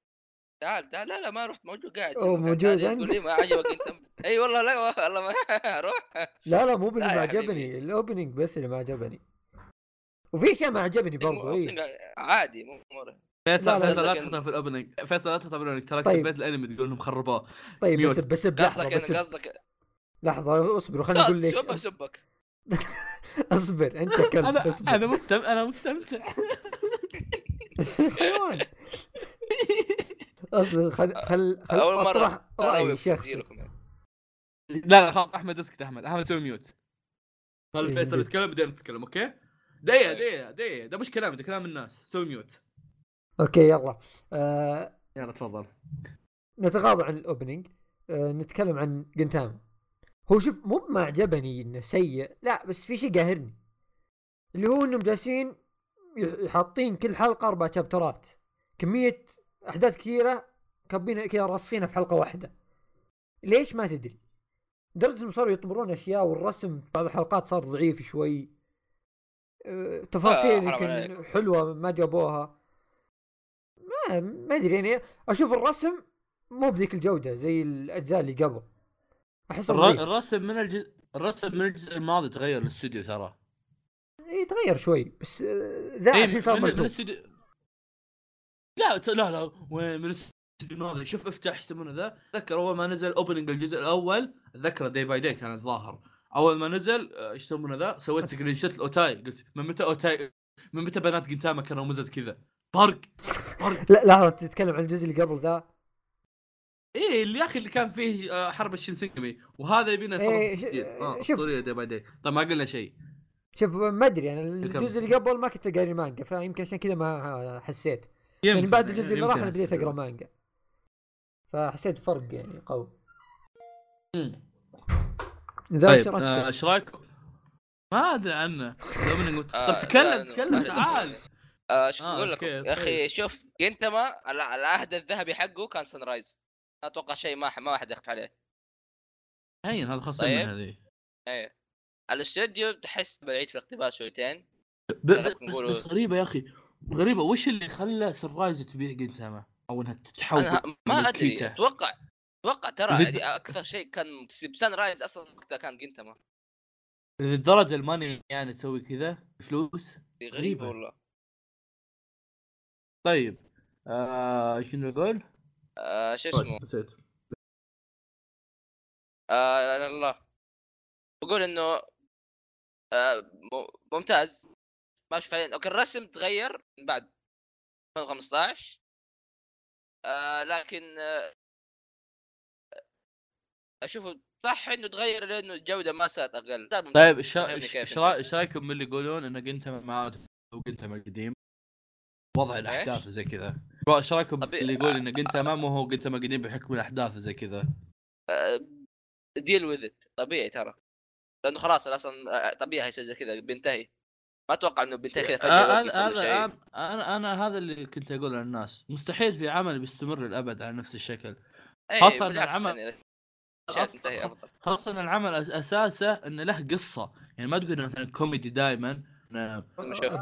[SPEAKER 3] تعال تعال. لا لا ما رحت موجود قاعد قاعد
[SPEAKER 2] موجود عندك.
[SPEAKER 3] لي ما عجبك أنت. إي والله لا والله ما روح
[SPEAKER 2] لا لا مو باللي
[SPEAKER 3] لا
[SPEAKER 2] ما عجبني.
[SPEAKER 3] ال
[SPEAKER 2] opening بس اللي ما عجبني. وفي أشياء ما عجبني برضو إي.
[SPEAKER 3] عادي مو مرة.
[SPEAKER 1] فيصل
[SPEAKER 2] لا، لا،
[SPEAKER 1] فيصل لا. تحطها في ال opening فيصل لا تحطها في ال opening تراك
[SPEAKER 2] طيب.
[SPEAKER 1] سبيت الأنمي تقول إنهم خربوه
[SPEAKER 2] طيب
[SPEAKER 1] mute.
[SPEAKER 2] بس بسب لحظه بسب
[SPEAKER 3] قصدك
[SPEAKER 2] لحظة اصبروا خليني أقول
[SPEAKER 3] لا
[SPEAKER 2] ليش.
[SPEAKER 3] سبك سبك
[SPEAKER 2] اصبر أنت كلب
[SPEAKER 1] أنا
[SPEAKER 2] اصبر
[SPEAKER 1] أنا مستمتع. أنا مستمتع
[SPEAKER 2] اصبر خل خل خل
[SPEAKER 3] أول
[SPEAKER 2] مرة رأيي
[SPEAKER 3] اراوي
[SPEAKER 2] شخصي.
[SPEAKER 1] لا لا خلاص أحمد اسكت أحمد. أحمد سوي mute. خلي
[SPEAKER 2] إيه،
[SPEAKER 1] فيصل. يتكلم بعدين تتكلم okay؟ دقيقة
[SPEAKER 3] طيب.
[SPEAKER 1] دقيقة دقيقة. ده مش كلامي ده كلام الناس. سوي mute.
[SPEAKER 2] Okay يلا. آه
[SPEAKER 1] يلا تفضل.
[SPEAKER 2] نتغاضى عن ال opening. آه نتكلم عن جنتاما هو شوف مو ما عجبني إنه سيء. لا بس في شيء قاهرني. اللي هو إنهم جالسين حاطين كل حلقة أربع شابترات كمية أحداث كثيرة كابين كذا راصينها في حلقة واحدة. ليش ما تدري؟ لدرجة إنهم صاروا يطمرون أشياء والرسم في بعض الحلقات صار ضعيف شوي. آه، تفاصيل
[SPEAKER 3] آه،
[SPEAKER 2] يمكن
[SPEAKER 3] عليك.
[SPEAKER 2] حلوة ما جابوها. ما ما أدري يعني أشوف الرسم مو بذيك الجودة زي الأجزاء اللي قبل. احس
[SPEAKER 1] الرسم من الجزء الرسم من الجزء الماضي تغير الاستوديو ترى.
[SPEAKER 2] يتغير شوي بس آه، ذا
[SPEAKER 1] إيه،
[SPEAKER 2] الحين صار
[SPEAKER 1] من- من الاستوديو لا لا لا وين من الماضي شوف افتح يسمونه ذا. اتذكر أول ما نزل opening الجزء الأول اتذكر day by day كان الظاهر أول ما نزل آه، إيش يسمونه ذا؟ سويت screenshot الاوتاي قلت من متى أوتاي؟ من متى بنات جنتاما كانوا مزز كذا؟ فرق فرق
[SPEAKER 2] لا لحظة تتكلم عن الجزء اللي قبل ذا؟
[SPEAKER 1] إيه اللي يا أخي اللي كان فيه آه، حرب الشينسينجومي وهذا يبينا
[SPEAKER 2] إيه، ش-
[SPEAKER 1] آه
[SPEAKER 2] شوف.
[SPEAKER 1] Day by day طيب ما قلنا شيء.
[SPEAKER 2] شوف ما أدري أنا
[SPEAKER 1] كمل.
[SPEAKER 2] الجزء اللي قبل ما كنت قاري مانجا فيمكن عشان كذا ما حسيت. يعني بعد الجزء اللي راح أنا بديت أقرأ مانجا. فحسيت فرق يعني قوي.
[SPEAKER 1] مم.
[SPEAKER 2] ذا
[SPEAKER 1] طيب
[SPEAKER 2] إيش
[SPEAKER 1] آه، إيش رايكم؟ ما أدري عنه.
[SPEAKER 3] آه،
[SPEAKER 1] طب تكلم تكلم. تعال.
[SPEAKER 3] آه شو أقول لكم؟
[SPEAKER 1] okay،
[SPEAKER 3] يا
[SPEAKER 1] طيب.
[SPEAKER 3] أخي شوف جنتاما الع- العهد الذهبي حقه كان Sunrise أتوقع شيء ما ما واحد يختلف عليه.
[SPEAKER 1] هين هذا خاصة
[SPEAKER 3] طيب.
[SPEAKER 1] هذه
[SPEAKER 3] إيه. الاستوديو تحس بالعيد في الاقتباس شويتين.
[SPEAKER 1] بس بس غريبة يا أخي. غريبة وش اللي خلى Sunrise تبيع جنتاما أو إنها تتحول
[SPEAKER 3] ما
[SPEAKER 1] أدري؟
[SPEAKER 3] أتوقع أتوقع ترى أكثر شيء كان Sunrise أصلا وقتها كان جنتاما
[SPEAKER 1] للدرجة ال money يعني تسوي كذا بفلوس؟
[SPEAKER 3] غريبة
[SPEAKER 1] غريبة.
[SPEAKER 3] والله.
[SPEAKER 1] طيب آه شنو أقول؟
[SPEAKER 3] آه شو
[SPEAKER 1] طيب،
[SPEAKER 3] اسمه؟
[SPEAKER 1] نسيت.
[SPEAKER 3] آه الله بقول إنه آه ممتاز. ماشي فعليا. أوكي الرسم تغير من بعد 2015 آه لكن آه أشوفه صح إنه تغير لأنه الجودة ما صارت أقل. ممتاز.
[SPEAKER 1] طيب إيش رأيكم من اللي يقولون ان جنتاما ما عاد هو جنتاما القديم؟ وضع الأحداث زي كذا. إيش
[SPEAKER 3] رأيكم
[SPEAKER 1] اللي يقول ان جنتاما مو هو جنتاما قديم بحكم الأحداث زي كذا؟
[SPEAKER 3] ديل وذ طبيعي ترى. لأنه خلاص أصلا آه، طبيعي يصير زي كذا بينتهي. ما أتوقع إنه
[SPEAKER 1] آه،
[SPEAKER 3] يوقف أنا
[SPEAKER 1] أنا أنا أنا هذا اللي كنت أقوله للناس. مستحيل في عمل بيستمر للأبد على نفس الشكل.
[SPEAKER 3] إيه،
[SPEAKER 1] خاصة إن
[SPEAKER 3] بالعكس
[SPEAKER 1] العمل-
[SPEAKER 3] يعني
[SPEAKER 1] خاصة ان العمل أساسه إنه له قصة. يعني ما تقول إنه مثلا كوميدي دائما.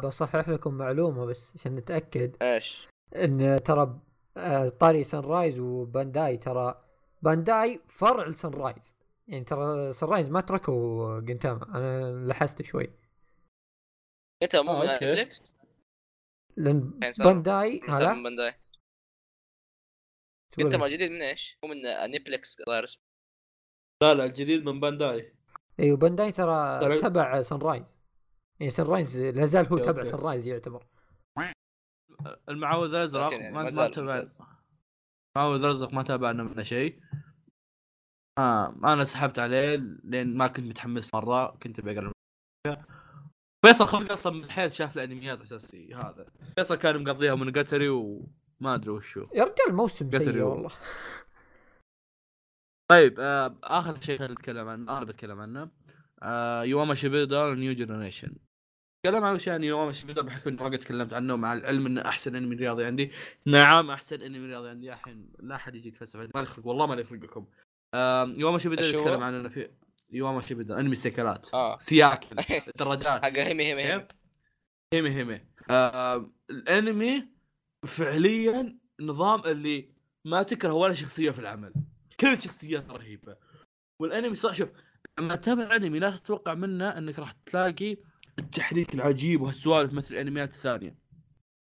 [SPEAKER 2] بصحح لكم معلومة بس عشان نتأكد.
[SPEAKER 3] إيش؟
[SPEAKER 2] إن ترى آه، طاري Sunrise و Bandai ترى Bandai فرع ل Sunrise يعني ترى Sunrise ما تركوا جنتاما أنا لاحظت شوي.
[SPEAKER 3] انت مو
[SPEAKER 1] آه،
[SPEAKER 3] من
[SPEAKER 2] okay.
[SPEAKER 3] Aniplex لأن
[SPEAKER 2] Bandai
[SPEAKER 3] من
[SPEAKER 2] Bandai
[SPEAKER 3] انت ما؟ جديد من إيش؟ مو من Aniplex ظاهر اسمه
[SPEAKER 1] لا لا الجديد من Bandai
[SPEAKER 2] أيوه Bandai ترى تبع Sunrise يعني Sunrise لا زال هو
[SPEAKER 1] okay،
[SPEAKER 2] تبع. Sunrise يعتبر
[SPEAKER 1] المعوذ الازرق
[SPEAKER 3] يعني
[SPEAKER 1] ما
[SPEAKER 3] ما.
[SPEAKER 1] المعوذ الازرق ما تابعنا منه شيء آه أنا سحبت عليه لين ما كنت متحمس مرة كنت بقرا فيصل خلق أصلا من حيل شاف الأنميات أساسي هذا. فيصل كان مقضيها من قتري وما أدري وشو
[SPEAKER 2] يا رجال موسم سيء. والله.
[SPEAKER 1] طيب آه آخر شيء خلينا نتكلم عنه أنا بتكلم عنه. آه Yowamushi Pedal New Generation تكلم عن اشياء Yowamushi Pedal بحكم إني ما قد تكلمت عنه مع العلم إنه أحسن أنمي رياضي عندي. نعم أحسن أنمي رياضي عندي. الحين لا أحد يجي يتفلسف. ما يخلق والله ما يخلقكم. آه Yowamushi Pedal
[SPEAKER 3] إيش هو؟
[SPEAKER 1] يتكلم عن إنه في Yowamushi Pedal انمي السيكلات.
[SPEAKER 3] آه.
[SPEAKER 1] سياكل. الدراجات.
[SPEAKER 3] حق هيمي هيمي. هيمي؟
[SPEAKER 1] هيمي هيمي. آه الانمي فعليا نظام اللي ما تكره ولا شخصية في العمل. كل شخصيات رهيبة. والانمي صح شوف لما تتابع انمي لا تتوقع منه انك راح تلاقي التحريك العجيب وهالسوالف مثل الانميات الثانية.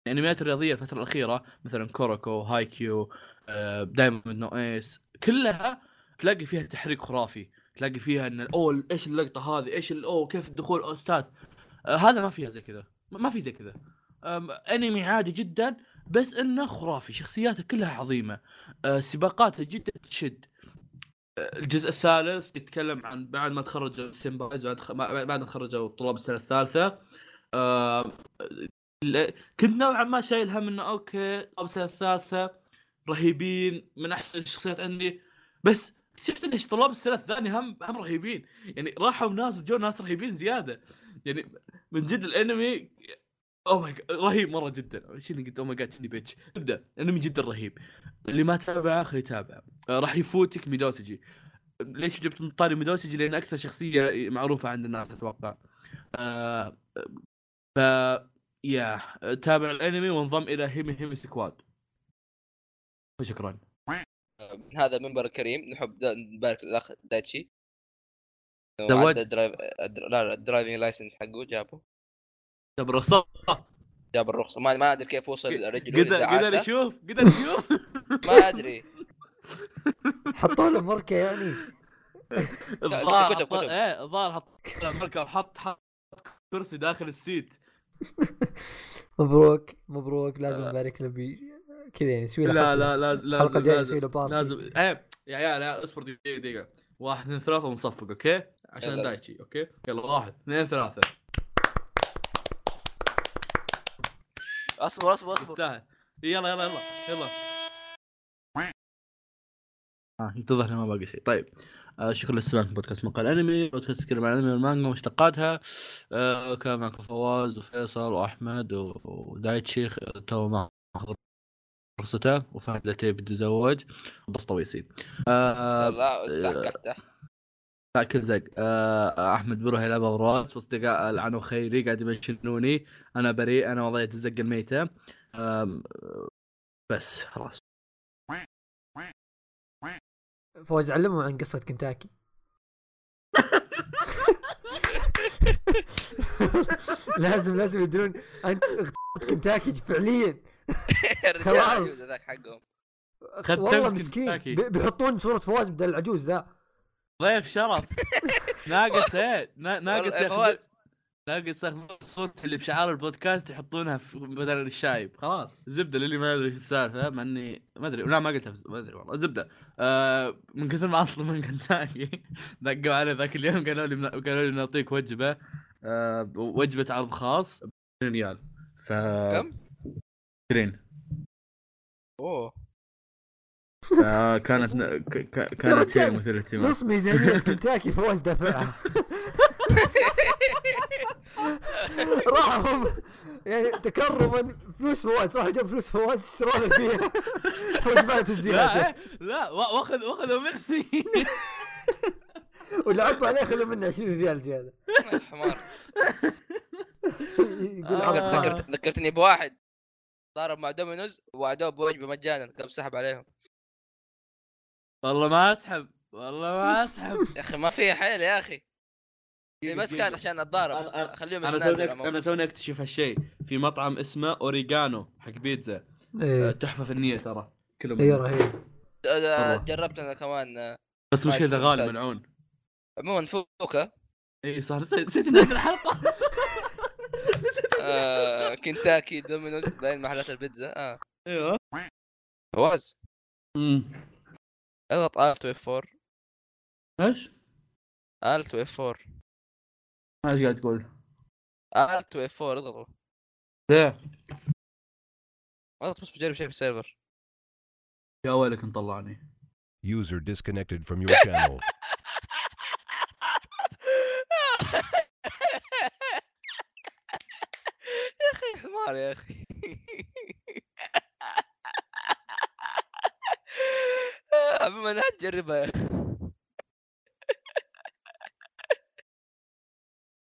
[SPEAKER 1] الانميات الرياضية الفترة الأخيرة مثلا كوروكو هايكيو آه Diamond no Ace كلها تلاقي فيها تحريك خرافي. تلاقي فيها إن أوه إيش اللقطة هذه؟ إيش ال- أوه كيف الدخول؟ اوستات آه هذا ما فيها زي كذا. ما في زي كذا. أنمي عادي جدا بس إنه خرافي. شخصياته كلها عظيمة. آه سباقاته جدا تشد. آه، الجزء الثالث يتكلم عن بعد ما تخرجوا ال senpais بعد ما تخرجوا طلاب السنة الثالثة. كنت نوعا ما شايل هم إنه okay طلاب السنة الثالثة رهيبين من أحسن الشخصيات عندي. بس اكتشفت إن طلاب السنة الثانية هم هم رهيبين. يعني راحوا ناس وجو ناس رهيبين زيادة. يعني من جد الأنمي oh my god رهيب مرة جدا. شو اللي قلت؟ oh my god شني bitch؟ ابدا انمي جدا رهيب. اللي ما تابعه خليه يتابع. آه، راح يفوتك ميدوسجي ليش جبت من طاري ميدوسجي لأن أكثر شخصية معروفة عند الناس أتوقع. آه ف يا تابع الأنمي وانضم إلى هيمي هيمي squad وشكرا
[SPEAKER 3] من هذا المنبر الكريم نحب نبارك للأخ دايتشي
[SPEAKER 1] زود.
[SPEAKER 3] ال drive لا لا ال driving license حقه جابه.
[SPEAKER 1] طب رخصه
[SPEAKER 3] جاب الرخصة. ما ما أدري كيف وصل رجله
[SPEAKER 1] قدر قدر يشوف قدر يشوف.
[SPEAKER 3] ما أدري.
[SPEAKER 2] حطوا له مركه يعني
[SPEAKER 1] الظاهر
[SPEAKER 3] كتب- كتب.
[SPEAKER 1] إيه الظاهر حط مركب حط حط كرسي داخل ال seat.
[SPEAKER 2] مبروك مبروك. لازم نبارك له كذا يعني نسوي له
[SPEAKER 1] لا. لا لا لا
[SPEAKER 2] الحلقة الجاية
[SPEAKER 1] لازم
[SPEAKER 2] نسوي له party
[SPEAKER 1] لازم. إيه يا عيال يا عيال اصبر دقيقة دقيقة. واحد اثنين ثلاثة ونصفق okay؟ عشان. دايتشي okay؟ يلا واحد اثنين ثلاثة.
[SPEAKER 3] اصبر اصبر اصبر.
[SPEAKER 1] يستاهل يلا يلا يلا يلا. آه يتضح لي ما باقي شيء. طيب. آه شكرا للاستماع في بودكاست مقهى الانمي بودكاست يتكلم عن الأنمي والمانجا ومشتقاتها. آه كان معكم فواز وفيصل وأحمد ودايتشي. تو ما فرصته وفهد لتي بده يتزوج بس طويسين آه
[SPEAKER 3] يلا الساعة قحته
[SPEAKER 1] كل زق. آه أحمد بروح يلعب اضراب واصدقاء لعنوا خيري قاعد يمشنوني أنا بريء أنا وضعية الزق الميتة. آم، بس خلاص.
[SPEAKER 2] فوز علمهم عن قصة كنتاكي. لازم لازم يدرون أنت كنتاكي فعليا. خلاص.
[SPEAKER 3] ذاك حقهم.
[SPEAKER 2] والله مسكين. بيحطون صورة فواز بدل العجوز ذا.
[SPEAKER 1] ضيف شرف. ناقص إيه نا- ناقص ياخذ
[SPEAKER 3] فواز.
[SPEAKER 1] ناقص ياخذون الصورة اللي بشعار البودكاست يحطونها في بدل الشايب. خلاص. زبدة للي ما ادري إيش السالفة مع إني ما أدري. لا ما قلتها. ما أدري والله. زبدة. آه من كثر ما أطلب من كنتاكي دقوا علي ذاك اليوم. قالوا لي قالوا لي نعطيك وجبة. آه وجبة عرض خاص. ب 2 ريال. ف
[SPEAKER 3] كم؟
[SPEAKER 1] 20
[SPEAKER 3] أوه.
[SPEAKER 1] آه، كانت كانت شيء مثير للاهتمام.
[SPEAKER 2] نص ميزانية كنتاكي فواز دافعها. راحوا. يعني تكرما فلوس فواز راحوا جاب فلوس فواز اشتروا فيها. وجبات
[SPEAKER 1] لا
[SPEAKER 2] الزياده
[SPEAKER 1] إيه، لا وا- واخذ واخذوا مني.
[SPEAKER 2] ولعبوا عليه خذوا منه 20 ريال زيادة.
[SPEAKER 3] حمار.
[SPEAKER 1] آه.
[SPEAKER 3] ذكرتني بواحد. ضارب مع دومينوز ووعدوه بوجبه مجانا قام سحب عليهم
[SPEAKER 1] والله ما اسحب والله ما اسحب
[SPEAKER 3] يا أخي ما فيها حيل يا أخي بس كانت عشان اتضارب خليهم
[SPEAKER 1] أنا
[SPEAKER 3] يتنازلوا
[SPEAKER 1] توني. أنا توني اكتشف هالشيء في مطعم اسمه اوريجانو حق بيتزا آه،
[SPEAKER 2] إيه
[SPEAKER 1] تحفه فنيه ترى كلهم
[SPEAKER 2] إيه رهيب
[SPEAKER 3] آه،. جربت أنا كمان آه،
[SPEAKER 1] بس مشكلة
[SPEAKER 3] ماشي،
[SPEAKER 1] غالي. ملعون
[SPEAKER 3] عموما فوكا
[SPEAKER 1] اي صح نسيت نسيت إن عندنا حلقه
[SPEAKER 3] آه، كنتاكي دومينوز بعدين محلات البيتزا آه.
[SPEAKER 1] أيوه.
[SPEAKER 3] فواز.
[SPEAKER 1] امم
[SPEAKER 3] اضغط الت واف 4
[SPEAKER 1] إيش؟
[SPEAKER 3] الت واف 4
[SPEAKER 1] إيش قاعد تقول؟
[SPEAKER 3] الت واف 4 اضغطوا.
[SPEAKER 1] ليه؟
[SPEAKER 3] اضغط بس بجرب شيء في السيرفر.
[SPEAKER 1] يا ويلك مطلعني
[SPEAKER 4] User disconnected from your channel.
[SPEAKER 3] يا حمار يا أخي عموما لا تجربها.